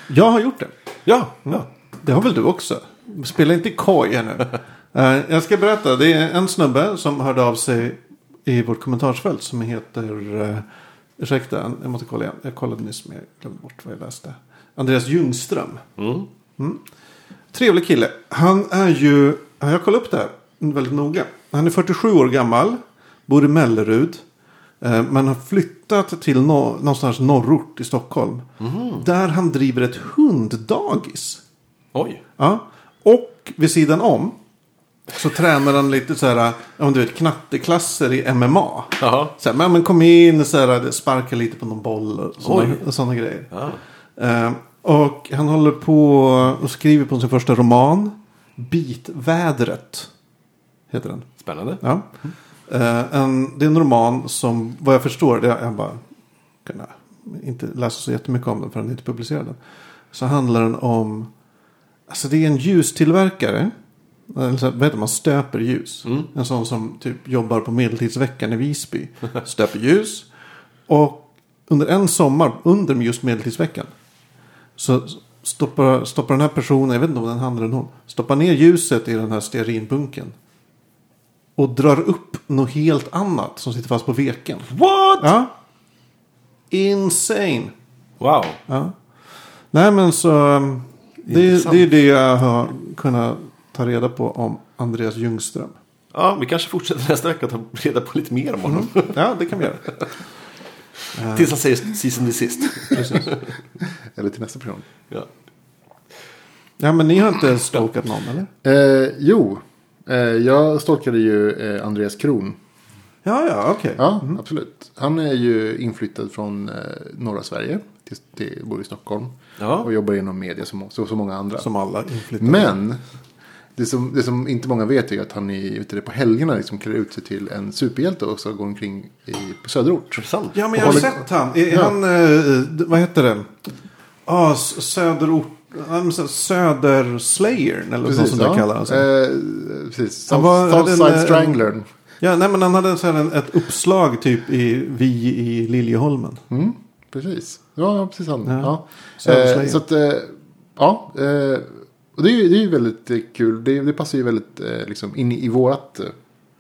jag har gjort det. Ja, ja. Det har väl du också? Spela inte koj här nu. Eh, jag ska berätta. Det är en snubbe som hörde av sig i vårt kommentarsfält som heter... Uh, ursäkta, jag måste kolla igen. Jag kollade nyss men jag glömde bort vad jag läste. Andreas Ljungström. Mm. Trevlig kille. Han är ju... ja, Jag kollade upp det här väldigt noga. Han är 47 år gammal. Bor i Mellerud. eh, Men har flyttat till no någonstans norrort i Stockholm. Där han driver ett hunddagis. Oj. Ja. Och vid sidan om. Så tränar han lite så här. Men du vet knatteklasser i MMA. Så här, men, men kom in så här. Sparka lite på någon boll och sådana, Oj. och sådana grejer. Ja. Eh, och han håller på och skriver på sin första roman. Bitvädret. Heter den. Spännande. Ja. Eh, en, det är en roman som, vad jag förstår, det jag bara kunna inte läsa så jättemycket om den förrän den inte publicerad den. Så handlar den om, alltså det är en ljustillverkare. Vad heter man, stöper ljus. En sån som typ jobbar på medeltidsveckan i Visby. Stöper ljus. Och under en sommar, under just medeltidsveckan. Så stoppar, stoppar den här personen, jag vet inte om den han eller hon. Stoppar ner ljuset i den här stearinbunken. och drar upp något helt annat som sitter fast på veken. What? Ja. Insane. Wow. Ja. Nej men så. um, Det, det är det jag har kunnat ta reda på om Andreas Ljungström. Ja, vi kanske fortsätter nästa vecka att ta reda på lite mer om honom. Ja det kan vi göra. Tills han säger season desist. Precis. Eller till nästa person. Ja. Ja men ni har inte stalkat någon eller? Eh, jo, eh, jag stalkade ju eh, Andreas Kron. Ja ja okej. Ja, absolut. Han är ju inflyttad från eh, norra Sverige. Till, till, bor i Stockholm. Ja. Och jobbar inom media som så, så många andra. Som alla inflyttade. Men det som, det som inte många vet är att han i, ute på helgerna liksom klär ut sig till en superhjälte och så går omkring i, på söderort. Ja men jag har Håller- sett han. Är Ja. han, eh, vad heter den? Ah, söderort. ja, men så- Söderslayer eller något sånt där kallar han sig. Eh, precis. Han var- hade en, Southside eh, Stranglern. Ja, nej men han hade så här en, ett uppslag typ i Vi i Liljeholmen. Mm, precis. Ja, precis han. Ja. Ja. Eh, så att, eh, ja. Eh, och det är ju det är väldigt eh, kul. Det, det passar ju väldigt eh, liksom in i, i vårat. Eh,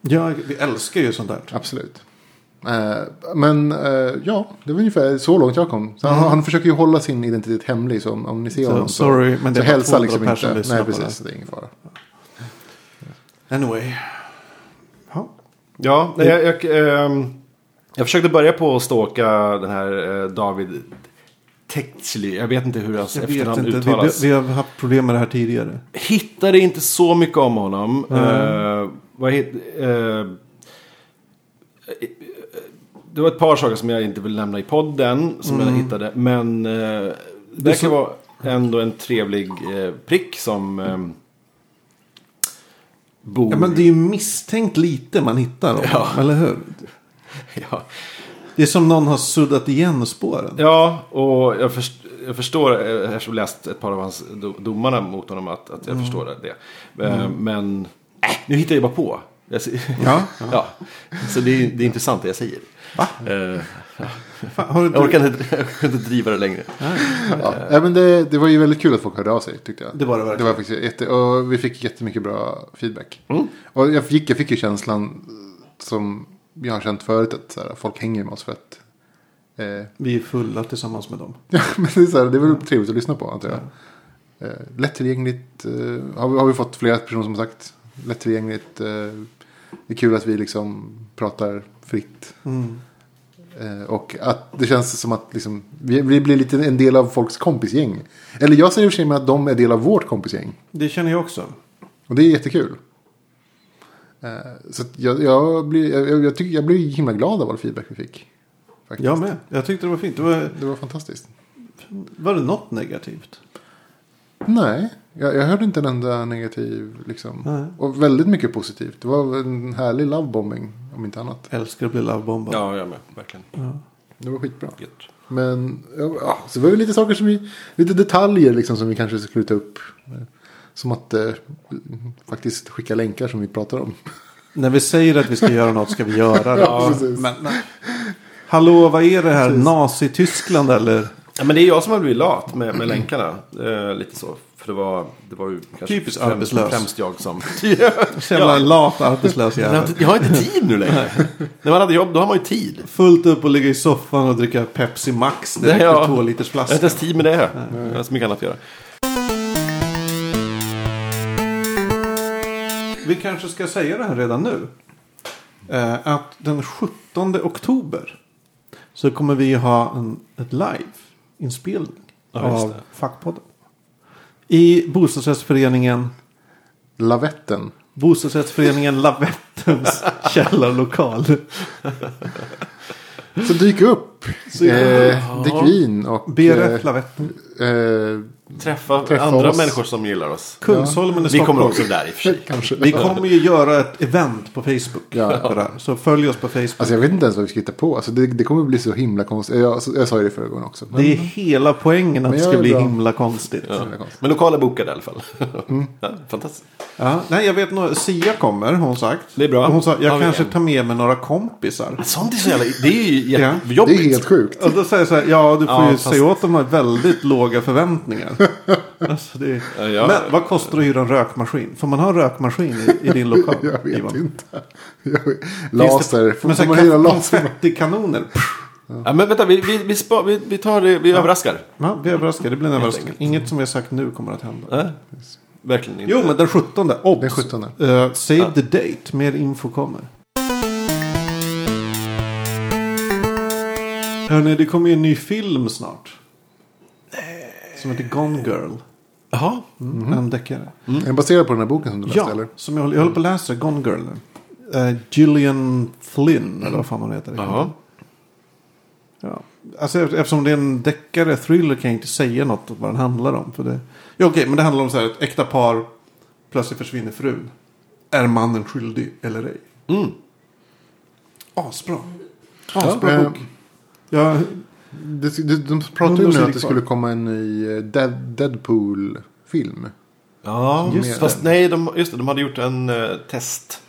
Ja, vi älskar ju sånt där. absolut. Eh, men eh, ja, det var ungefär så långt jag kom. Så Mm. han, han försöker ju hålla sin identitet hemlig. Så om, om ni ser Så, honom sorry, men det så hälsa 200 liksom inte. Nej, precis. Det är ingen fara. Anyway. Ja. Ja, nej, jag, jag, ehm, jag försökte börja på att stalka den här eh, David Techley. Jag vet inte hur hans Jag efternamn inte. Vi, uttalas. vi har haft problem med det här tidigare. Hittade inte så mycket om honom. Eh, vad hit, eh, det var ett par saker som jag inte vill nämna i podden. Som jag hittade. Men eh, det verkar så- vara ändå en trevlig prick som eh, bor... Ja, men det är ju misstänkt lite man hittar om Ja. Eller hur? ja. Det är som någon har suddat igen spåren. Ja, och jag, först, jag förstår, eh, eftersom jag läst ett par av hans do, domarna mot honom, att, att jag förstår det. Eh, Men, äh, nu hittar jag bara på. Jag, ser- Ja. ja. Så det är, det är intressant det jag säger. Va? Eh, Fan, har du jag orkar inte, jag orkar inte driva det längre. Ja. ja, men det, det var ju väldigt kul att folk hörde av sig tyckte jag. Det var det Det verkligen. var faktiskt jätte, och vi fick jättemycket bra feedback. Mm. Och jag fick, jag fick ju känslan eh, som jag har känt förut att så här, folk hänger med oss för att eh, Vi är fulla tillsammans med dem. Ja, men det är, så här, det är väl trevligt att lyssna på antar jag. Eh, lättillgängligt eh, har, vi, har vi fått flera personer som har sagt. Lättillgängligt. Eh, det är kul att vi liksom pratar fritt. Mm. Eh, och att det känns som att liksom, vi, vi blir lite en del av folks kompisgäng. Eller jag säger i och för sig med att de är del av vårt kompisgäng. Det känner jag också. Och det är jättekul. Eh, så jag, jag, blir, jag, jag, jag, tycker, jag blir himla glad av all feedback vi fick. Faktiskt. Jag med. Jag tyckte det var fint. Det var, Det var fantastiskt. var det något negativt? Nej, jag, jag hörde inte en enda negativ. Liksom. Nej. Och väldigt mycket positivt. Det var en härlig lovebombing, om inte annat. Älskar att bli lovebombad. Ja, jag med. Verkligen. Det var skitbra. Gött. Men ja, så var det lite saker som vi, lite detaljer liksom som vi kanske skulle ta upp. Som att eh, faktiskt skicka länkar som vi pratar om. När vi säger att vi ska göra något ska vi göra det. Ja. Men. Hallå, vad är det här? Nazi-Tyskland eller? Ja, men det är jag som har blivit lat med, med länkarna. Eh, lite så. För det var, det var ju kanske Typiskt främst, arbetslös. främst jag som... Jävla lat arbetslös jag, har jävel. inte, jag har inte tid nu längre. När man hade jobb, då har man ju tid. Fullt upp och ligga i soffan och dricka Pepsi Max direkt Nej, ja. ur liters Jag har flaska. inte ens tid med det. Jag har så mycket annat att göra. Vi kanske ska säga det här redan nu. Eh, att den 17 oktober så kommer vi ha en, ett live-inspelning Ja, av. Fackpodden. I bostadsrättsföreningen Lavetten. Bostadsrättsföreningen Lavettens källarlokal. Så dyk upp. Så- eh, drick vin och BRF Lavetten. eh, eh, Träffa, Träffa andra oss. människor som gillar oss. Kungsholmen i Vi Stockholm. kommer också där i och för sig. kanske. Vi kommer ju göra ett event på Facebook. Ja. På det här. Så följ oss på Facebook. Alltså jag vet inte ens vad vi ska hitta på. Alltså det, det kommer bli så himla konstigt. Jag, jag sa ju det förra gången också. Men, det är hela poängen att det ska bli bra. himla konstigt. Ja. Men lokal är bokad i alla fall. Ja, fantastiskt. Ja, nej, jag vet nog. Sia kommer, hon sagt. Det är bra. Hon sa, jag Ja, vi- kanske tar med mig några kompisar. Sånt är så jävla... Det är ju Ja. Det jättejobbigt. är helt sjukt. Och då säger jag så här, ja du får Ja, ju fast- säga åt dem att väldigt låga förväntningar. alltså, det är... Ja, ja. Men vad kostar det att hyra en rökmaskin? Får man ha en rökmaskin i, i din lokal? Jag vet Ivan? inte. Jag vet. Laser. Får, Men man hyra laser? konfettikanoner. Ja, men vänta, vi, vi, vi, spa, vi, vi tar det, vi överraskar. Ja, vi är överraskade. Det blir en överraskning. Inget som vi har sagt nu kommer att hända. Nej, verkligen inte. Jo, men den 17. Obs. Den 17. Eh, save the date. Mer info kommer. Hörni, det kommer ju en ny film snart. Som heter Gone Girl. Jaha. Mm. En deckare. Är den baserad på den här boken som du läste Ja, eller? som jag, håller- jag håller på att läsa Gone Girl nu. Eh, Gillian Flynn, eller vad fan hon heter. Jaha. Ja. Alltså, eft- eftersom det är en deckare, thriller, kan jag inte säga något om vad den handlar om. För det... Ja, okej, men det handlar om så här, ett äkta par. Plötsligt försvinner frun. Är mannen skyldig eller ej? Mm. Asbra. Asbra Ja, bok. Ja, Det, det, de pratade ju nu att det kvar. skulle komma en ny eh, Dead, Deadpool-film. Ja, Just fast nej, de, just det, de hade gjort en eh, test.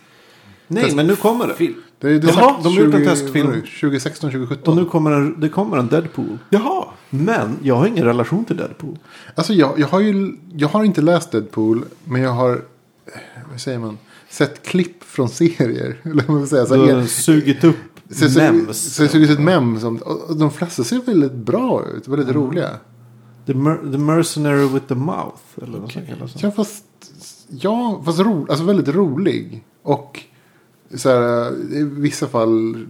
nej, men nu kommer det. Film. Det, det är Jaha, sagt de har gjort en 20 testfilm. vad är det, 2016, 2017. Och nu kommer en, det kommer en Deadpool. Jaha. Men jag har ingen relation till Deadpool. Alltså jag, jag har ju jag har inte läst Deadpool. Men jag har, eh, vad säger man, sett klipp från serier. Eller vad man säga. Så, Du har sugit upp så, mems. så, det såg ut ett mem. Som, och de flesta ser väldigt bra ut. Väldigt Mm. roliga. The, mer- the Mercenary with the Mouth. Eller vad som kallas. Ja fast, ja, fast ro, alltså väldigt rolig. Och så här, i vissa fall,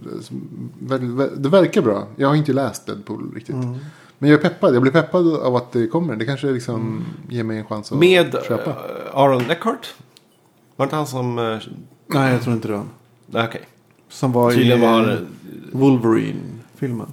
det verkar bra. Jag har inte läst Deadpool riktigt. Mm. Men jag är peppad. Jag blir peppad av att det kommer. Det kanske liksom ger mig en chans att Med köpa. uh, Aaron Eckhart. Var det inte han som... Uh, Nej, jag tror inte det var han. okej. Som var Tydligen i var. Wolverine-filmen.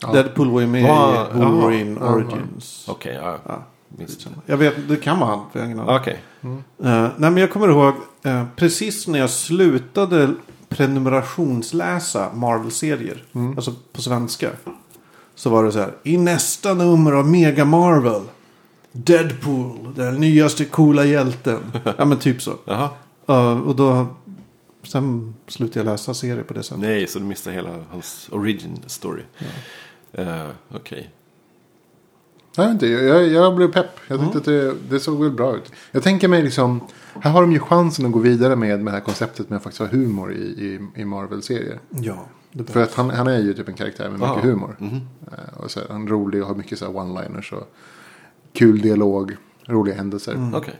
Ja. Deadpool var ju med Var- i Wolverine jaha, Origins. Okej, ja. Ja, Minst. jag vet, det kan vara han. För jag har ingen aning. Okej. Eh, nej, men jag kommer ihåg eh, precis när jag slutade prenumerationsläsa Marvel-serier. Alltså på svenska. Så var det så här. I nästa nummer av Mega Marvel. Deadpool. Den nyaste coola hjälten. ja men typ så. Jaha. Och då. Sen slutade jag läsa serier på det sättet. Nej, så du missade hela hans origin story. Eh, Okej. Jag vet inte, jag, jag, jag blev pepp. Jag tyckte att det, det såg väl bra ut. Jag tänker mig liksom, här har de ju chansen att gå vidare med, med det här konceptet med att faktiskt ha humor i, i, i Marvel-serier. Ja. För att han, han är ju typ en karaktär med mycket Ja. humor. Eh, Och så är han rolig och har mycket så one-liners och kul dialog, roliga händelser. Okej.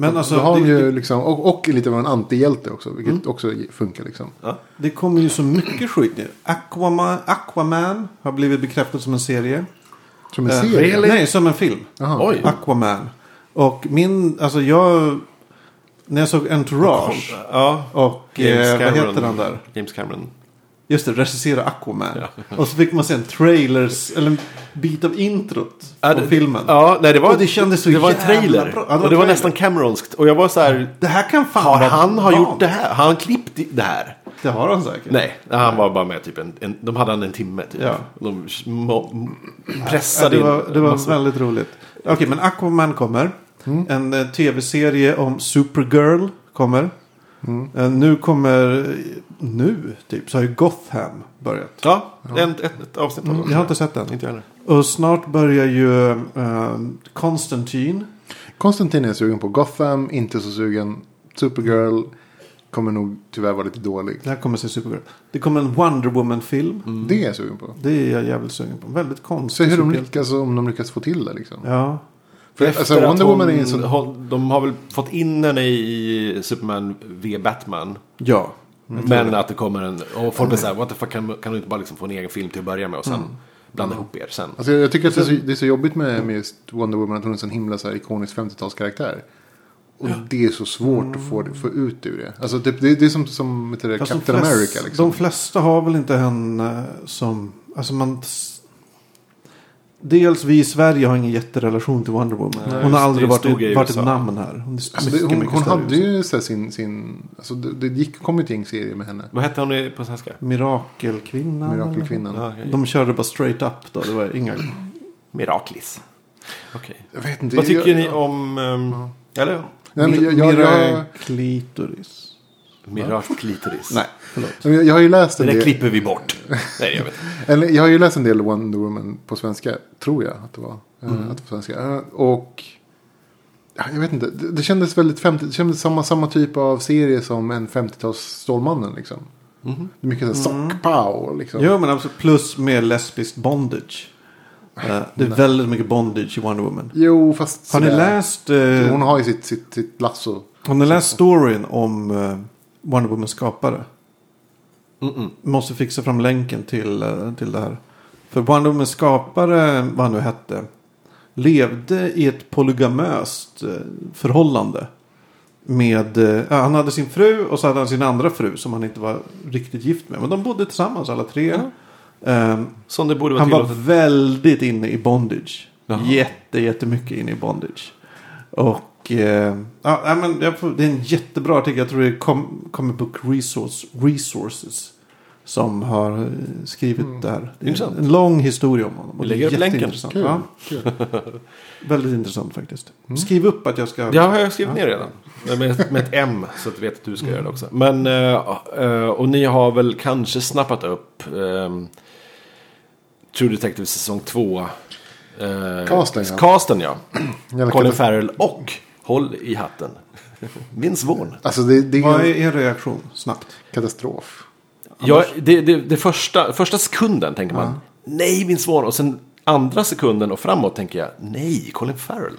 Men alltså. Då har det, ju det, liksom, och, och lite av en antihjälte också, vilket också funkar liksom. det kommer ju så mycket skit nu. Aquaman, Aquaman har blivit bekräftad som en serie. Som en Eh, serie. Nej, som en film. Oj. Aquaman. Och min, alltså jag... När jag såg Entourage. Ja. Och eh, vad heter han där? James Cameron. Just det, regissera Aquaman. Och så fick man se en trailers, eller en bit av introt Ja, på filmen. Ja, nej, det var, Och det kändes så det var en trailer. bra. Ja, det var och det var trailer. nästan Cameronskt. Och jag var så här. Det här kan fan Har han har gjort det här? Har han klippt det här? Det har han säkert. Nej, han var bara med typ en, en de hade han en timme typ. Ja. De mo- Ja, pressade det var, in det var massor. väldigt roligt. Okej, men Aquaman kommer. En eh, tv-serie om Supergirl kommer. Eh, nu kommer, nu typ, så har ju Gotham börjat. Ja, en, ett, ett avsnitt av Jag har inte sett den. Inte jag heller. Och snart börjar ju uh, Konstantin. Konstantin är sugen på. Gotham, inte så sugen. Supergirl kommer nog tyvärr vara lite dålig. Det här kommer se Supergirl. Det kommer en Wonder Woman-film. Det är jag sugen på. Det är jag jävligt sugen på. Väldigt Se konstig hur de lyckas, om de lyckas få till det liksom. Ja. För, Efter alltså, Wonder hon, Woman är en sån... De har väl fått in henne i Superman v Batman. Ja. Men att det kommer en... Och folk blir såhär, what the fuck, kan, kan du inte bara liksom få en egen film till att börja med och sen blanda ihop er sen? Alltså, jag tycker att det är, så, det är så jobbigt med, med just Wonder Woman att hon är en sån himla så här, ikonisk 50-talskaraktär. Och det är så svårt att få, få ut ur det. Alltså det, det, det är som, som det, Captain de flest- America liksom. De flesta har väl inte henne som... Alltså man... Dels vi i Sverige har ingen jätterelation till Wonder Woman. Nej, hon har aldrig varit, ett, varit ett namn här. Hon är Alltså, mycket, det, hon mycket hon hade ju så sin, sin alltså det, det gick, kom ju ett gäng serier med henne. Vad hette hon i- på svenska? Mirakelkvinnan. Mirakelkvinnan. Ja, okej. De körde bara straight up då. Det var inga... Miraklis. Okej. Jag vet inte. Vad tycker jag, ni om... ehm, Eller? Nej, men jag, jag, jag, Miraklitoris. Mirage. Nej, förlåt. Men Jag, jag har ju läst en Det del. klipper vi bort. Nej, jag vet inte. Eller, jag har ju läst en del Wonder Woman på svenska. Tror jag att det var. Eh, Mm. Att det var svenska. Eh, Och. ja, Jag vet inte. Det, det kändes väldigt 50. Det kändes samma, samma typ av serie som en 50-tals Stålmannen liksom. Mhm. Det är mycket så här sockpow liksom. Jo, men alltså plus med lesbisk bondage. Eh, det är väldigt mycket bondage i Wonder Woman. Jo, fast. Har ni läst, eh, Hon har ju sitt, sitt, sitt lasso. har ni läst storyn om eh, Wonder Womans skapare? Mm-mm. Måste fixa fram länken till, eh, till det här. För Wonder Womans skapare, vad han nu hette, levde i ett polygamöst eh, förhållande. Med, ja, han hade sin fru och så hade han sin andra fru som han inte var riktigt gift med. Men de bodde tillsammans alla tre. Ehm, Som det borde vara han var tillåtet. väldigt inne i bondage. Jaha. Jätte, jättemycket inne i bondage. Och eh, ja, men får, det är en jättebra artikel. Jag tror det är Com Comic Book Resource, Resources. Som har eh, skrivit det här. Det är. En lång historia om honom. Vi lägger upp länken. Kul. Ja, Kul. väldigt intressant faktiskt. Skriv upp att jag ska... Har jag skrivit ner redan. Med, med ett M så att du vet att du ska göra det också. Men, eh, eh, och ni har väl kanske snappat upp ehm, True Detective säsong 2. Uh, Casten, ja. Casten ja. Colin Farrell och, håll i hatten, Vince Vaughn. Alltså det, det Vad är är en er reaktion? Snabbt. katastrof. Ja, det, det, det första, första sekunden tänker man nej Vince Vaughn och sen andra sekunden och framåt tänker jag nej Colin Farrell.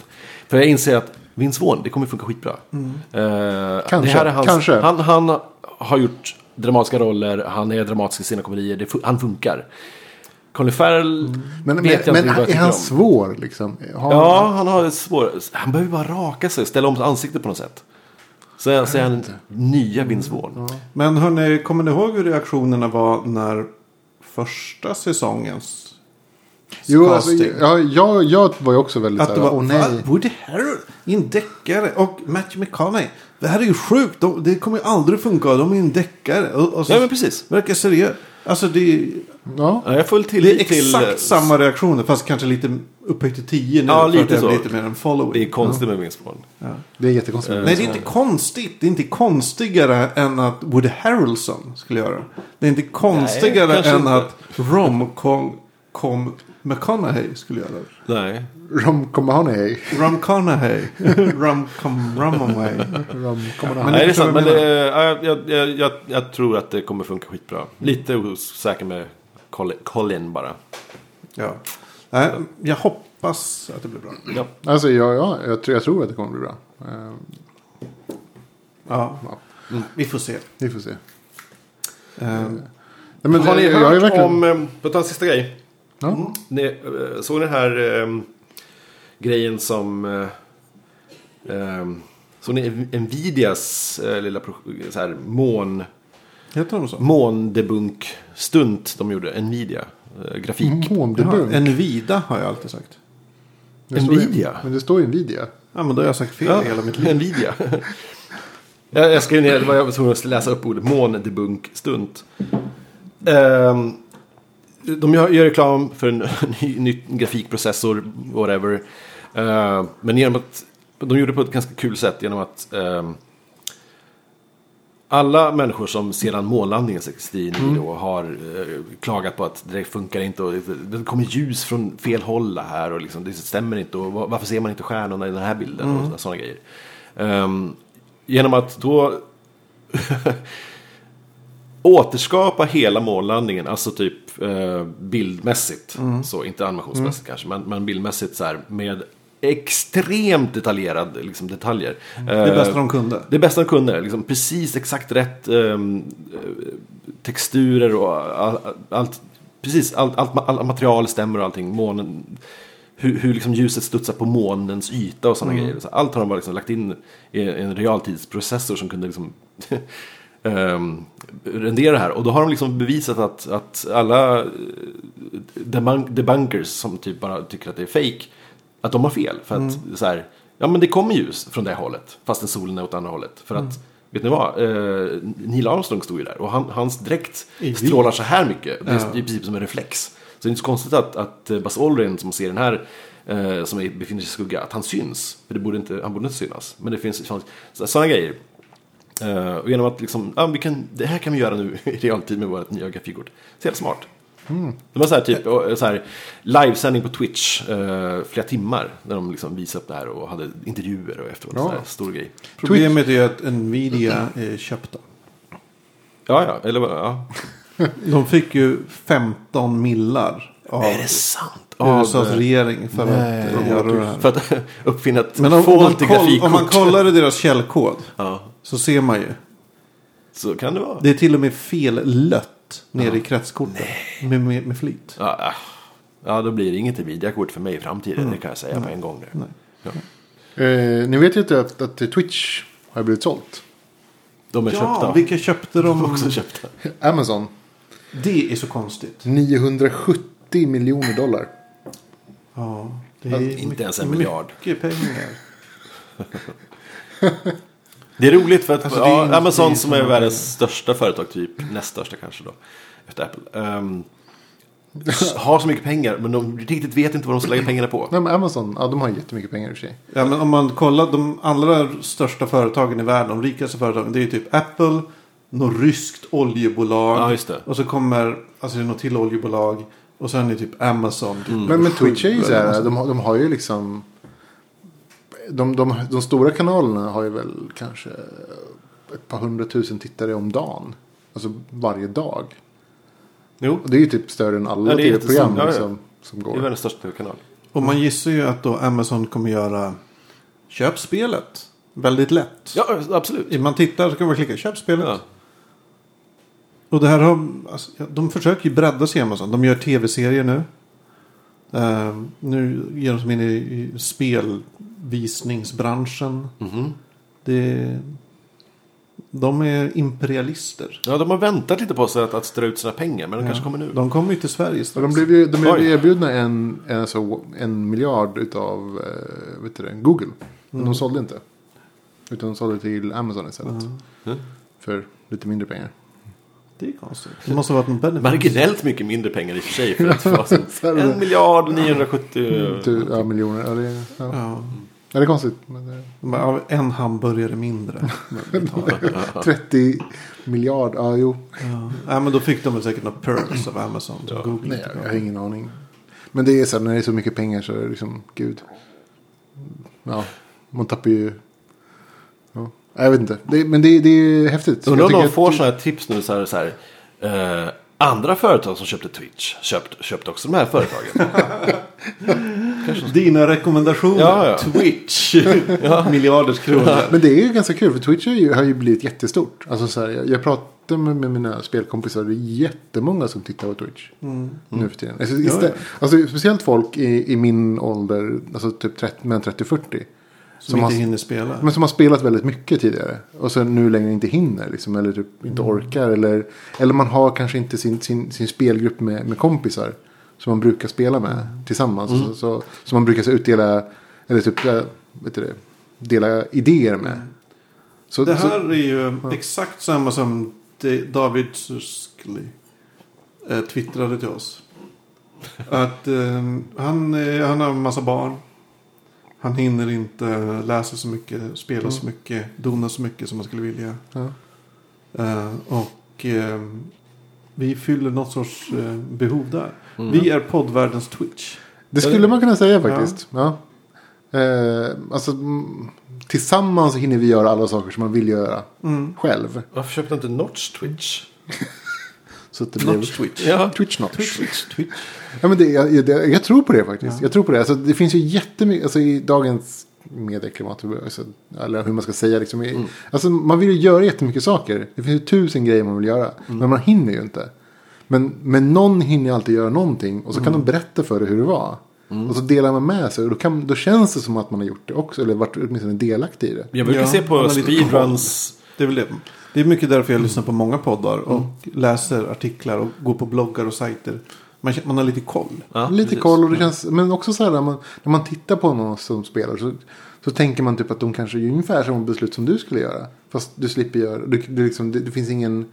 För jag inser att Vince Vaughn, det kommer funka skitbra. Eh, Kanske, det här är hans, kanske. Han, han har gjort dramatiska roller, han är dramatisk i sina komedier, det, han funkar. Colin Farrell Men, men, vet jag men inte vad jag är han om. svår liksom? Har Ja, han har svår... Han behöver bara raka sig, ställa om ansiktet på något sätt. Så, så är han nya Vince Vaughn. Men hörni, kommer ni ihåg hur reaktionerna var när första säsongens Jo, alltså, casting? ja, jag, jag var ju också väldigt Att så det här, var åh nej. "Va? Woody Harrell i en deckare och Matthew McConaughey. Det här är ju sjukt. De, det kommer ju aldrig funka. De är en deckare. Och, och så Ja, men precis. verkar seriöst. Alltså det, är- Ja. Ja, jag får det är till... exakt samma reaktioner. Fast kanske lite upphöjt till tio nu. Ja, för lite så. lite mer en following. Det är konstigt med Vince Vaughn. Det är jättekonstigt. Nej, det är inte konstigt. Det är inte konstigare än att Woody Harrelson skulle göra det. Är inte konstigare kanske än inte. att Rom-Com com McConaughey skulle göra det. Nej. Rom Comaney. Rom Conaughey. Rom-Com Romaway. Rom Comaney. Men- Nej, det är sant. Men jag det, jag, jag, jag, jag tror att det kommer funka skitbra. Lite osäker med Colin, Colin bara. Ja. Nej, jag hoppas att det blir bra. Ja. Alltså, ja, ja, jag, tror, jag tror att det kommer bli bra. Ja. Ja. Vi får se. vi får se. Ehm, Nej, men Har det- ni jag är hört verkligen- om... eh, att ta en sista grej. Ja. Ni, eh, såg ni den här eh, grejen som... Eh, eh, såg ni Nvidias eh, lilla så här, mån... heter de så? Måndebunk-stunt de gjorde. Nvidia. Eh, grafik. Måndebunk. Jaha, Nvidia har jag alltid sagt. Det Nvidia? Men det står ju Nvidia. Ja, men då har jag sagt fel Ja, hela mitt liv. Nvidia. jag, jag skrev ner, jag var tvungen att läsa upp ordet måndebunk-stunt. Ehm, de gör, gör reklam för en ny, ny grafikprocessor, whatever. Ehm, men genom att, de gjorde det på ett ganska kul sätt genom att ehm, alla människor som sedan månlandningen 69 då har eh, klagat på att det funkar inte och det, kommer ljus från fel håll här och liksom, det stämmer inte och va- varför ser man inte stjärnorna i den här bilden och sådana grejer. Ehm, genom att då återskapa hela månlandningen, alltså typ eh, bildmässigt, så inte animationsmässigt kanske, men, men bildmässigt så här med extremt detaljerade liksom, detaljer. Det bästa de kunde. Det bästa de kunde, liksom, precis exakt rätt eh, texturer och all, allt. Precis, allt, ma- allt material stämmer och allting. Månen, hur, hur liksom ljuset studsar på månens yta och sådana grejer. Så allt har de bara liksom lagt in i en realtidsprocessor som kunde liksom ehm, rendera här. Och då har de liksom bevisat att, att alla eh, debunk, debunkers som typ bara tycker att det är fake att de har fel. För att så här, ja men det kommer ljus från det hållet, fastän solen är åt andra hållet. För att, vet ni vad, eh, Neil Armstrong stod ju där och han, hans dräkt strålar så här mycket. Det är Ja. i princip som en reflex. Så det är inte så konstigt att, att eh, Buzz Aldrin som ser den här, eh, som är, befinner sig i skugga, att han syns. För det borde inte, han borde inte synas. Men det finns sådana grejer. Eh, och genom att liksom, ja, vi kan, det här kan vi göra nu i realtid med vårt nya grafikkort. Så helt smart. Det var så här, typ, och, så här, livesändning på Twitch eh, flera timmar. När de liksom visade upp det här och hade intervjuer och efteråt. Ja. Så här, stor grej. Problemet är att Nvidia är köpta. Ja, ja, eller ja. De fick ju 15 millar av Är det sant? USAs Av, eh, regering för nej, att göra det här. För att uppfinna ett Men om, om, man koll, grafikkort. om man kollar i deras källkod Ja, så ser man ju. så kan det vara. Det är till och med fel lött nere i kretskortet. Med, med, med flit. Ja, ja, då blir det inget Nvidia-kort för mig i framtiden. Mm. Det kan jag säga på en gång. Nu. Nej. Ja. Eh, ni vet ju inte att, att Twitch har blivit sålt. De är Ja, köpta. vilka köpte de? också köpta. Amazon. Det är så konstigt. 970 miljoner dollar. Ja, det är Alltså, inte ens en miljard. Mycket pengar. Det är roligt för att Alltså, det är ja, Amazon det är som inte är världens största företag, typ näst största kanske då. Efter Apple. ehm, har så mycket pengar men de riktigt vet inte vad de ska lägga pengarna på. Nej, men Amazon, ja, de har jättemycket pengar i och för sig. Ja, men om man kollar de allra största företagen i världen, de rikaste företagen, det är ju typ Apple, något ryskt oljebolag. Ja, just det. Och så kommer, alltså det är något till oljebolag. Och sen är det typ Amazon. Typ Men, men sju Twitch är ju så här, de, har- de har ju liksom... De, de, de stora kanalerna har ju väl kanske ett par hundratusen tittare om dagen. Alltså varje dag. Jo, Och det är ju typ större än alla Ja, tv-program. Ja, ja. liksom, som det är går. världens största kanal. Och man gissar ju att då Amazon kommer göra köp spelet. Väldigt lätt. Ja, absolut. Man tittar så kan man klicka köp spelet. Ja. Och det här har, alltså, de försöker ju bredda sig Amazon. De gör tv-serier nu. Eh, nu ger de sig in i, i spelvisningsbranschen. Mhm. Det, de är imperialister. ja, de har väntat lite på sig att, att strö ut sina pengar men de kanske kommer nu. De kommer ju till Sverige strax. de blev ju de blev erbjudna en, en, alltså, en miljard utav eh, vet du det, Google. Men de sålde inte. Utan de sålde till Amazon istället. Mm. För lite mindre pengar. Det är konstigt. Det måste ha varit en benefit. Marginellt mycket mindre pengar i och för sig för att en miljard 970. Tu- Ja, miljoner. Ja, det, är- ja. Ja. Ja, det är konstigt. Men det, De bara, ja, En hamburgare mindre. Men vi tar- 30 miljard, ja jo. ja. ja, men då fick de väl säkert några perks av Amazon. som Google Nej, inte jag, har. jag har ingen aning. Men det är så här, när det är så mycket pengar så är det liksom, gud. Ja, man tappar ju. Ja, jag vet inte. Det, men det, det är häftigt. Undrar om de att- får sådana här tips nu så här. Så här eh, andra företag som köpte Twitch köpt, köpte också de här företagen. Dina rekommendationer. Ja, ja. Twitch. Miljarders kronor. Men det är ju ganska kul för Twitch har ju, har ju blivit jättestort. Alltså så här, jag, jag pratar med, med mina spelkompisar. Det är jättemånga som tittar på Twitch. Nu för tiden. Alltså, istället, alltså, speciellt folk i, i min ålder, alltså typ 30, mellan 30 och 40. Som har, inte hinner spela. men som har spelat väldigt mycket tidigare. Och sen nu längre inte hinner. Liksom, eller typ inte orkar. Eller, eller man har kanske inte sin, sin, sin spelgrupp med, med kompisar. Som man brukar spela med tillsammans. Så, så, som man brukar så utdela. Eller typ äh, vet du det, dela idéer med. Så, Det så, här är ju exakt samma som David Suskley eh, twittrade till oss. Att eh, han, eh, han har en massa barn. Han hinner inte läsa så mycket, spela så mycket, dona så mycket som man skulle vilja. ja. Eh, och eh, vi fyller något sorts eh, behov där. Vi är poddvärldens Twitch. Det skulle man kunna säga faktiskt. Ja. Eh, alltså, mm, tillsammans hinner vi göra alla saker som man vill göra själv. Varför köpte inte Notch Twitch? Så att det blev Notch Twitch. Ja. Twitch not. Twitch, Twitch. Ja, men det, jag, jag, jag tror på det faktiskt. Jag tror på det. Alltså, det finns ju jättemycket, alltså i dagens medieklimat, alltså, eller hur man ska säga liksom. i- Alltså man vill ju göra jättemycket saker. Det finns ju tusen grejer man vill göra. Men man hinner ju inte. Men, men någon hinner ju alltid göra någonting. Och så kan de berätta för dig hur det var. Och så delar man med sig. Och då, kan, då känns det som att man har gjort det också. Eller varit åtminstone delaktig i det. Jag brukar Ja, se på speedruns. Det är väl det. Det är mycket därför jag lyssnar på många poddar och läser artiklar och går på bloggar och sajter. Man, man har lite koll. Ja, Lite precis. koll och det känns, men också så här när man, när man tittar på någon som spelar så, så tänker man typ att de kanske gör ungefär samma beslut som du skulle göra. Fast du slipper göra, du, du liksom, det, det finns ingen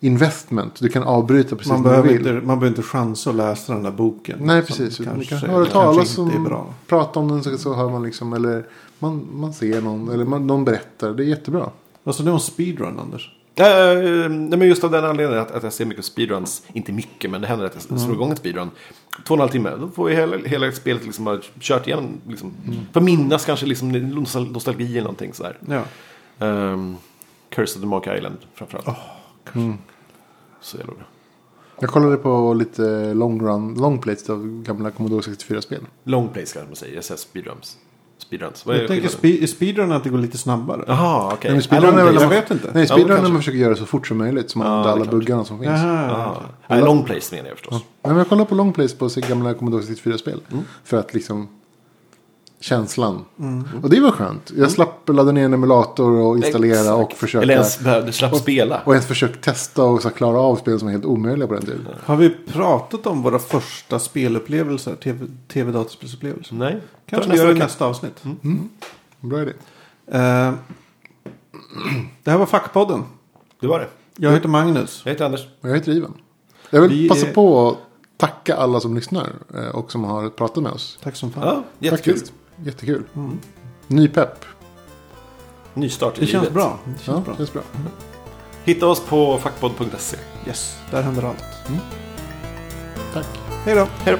investment. Du kan avbryta precis Man när du behöver, vill. inte, man behöver inte chansa att läsa den där boken. Nej som precis. Du kanske- kan höra talas är om, prata om den så, så hör man liksom, eller man, man ser någon, eller man, någon berättar. Det är jättebra. Vad sa du om speedrun Anders? Nej, men just av den anledningen att, att jag ser mycket speedruns. Inte mycket, men det händer att jag slår igång ett speedrun. Två och en halv timme. Då får vi hela, hela spelet liksom bara kört igenom. Liksom, För minnas kanske liksom nostal- nostalgi eller någonting sådär. Ja. Um, Curse of the Monkey Island framförallt. Mm. Så jävla bra. Jag kollade på lite long run, long plates av gamla Commodore 64-spel. Long plays kanske man säger. Jag säger speedruns. Speedruns. Vad är Jag tänker spe- speedrun att det går lite snabbare. Jaha, okej. Nej, speedrun är väl. Jag vet inte. Nej, Ja, speedrun är när man försöker göra det så fort som möjligt. Så man Ja, är alla buggarna som finns. Jaha. Ah. Nej, long plays menar jag förstås. Nej, men jag kollade på long plays på gamla Commodore 64-spel. Mm. För att liksom känslan. Mm. Och det var skönt. Jag slapp ladda ner en emulator och installera Exakt. och försöka. Eller ens behövde slapp spela. Och ens försökt testa och så klara av spel som var helt omöjliga på den tiden. Har vi pratat om våra första spelupplevelser? TV- TV-dataspelsupplevelser? Nej. Kanske vi gör i vecka. nästa avsnitt. Bra idé. Eh, det här var Fackpodden. Det var det. Jag heter Magnus. Jag heter Anders. Och jag heter Ivan. Jag vill Vi passa är- på att tacka alla som lyssnar eh, och som har pratat med oss. Tack som fan. Ja, jättekul. Jättekul. Ny pepp. Nystart i Det känns livet. bra. Det känns Ja, bra. känns bra. Hitta oss på fackpodd.se. Yes, där händer allt. Tack. Hej då. Hej då.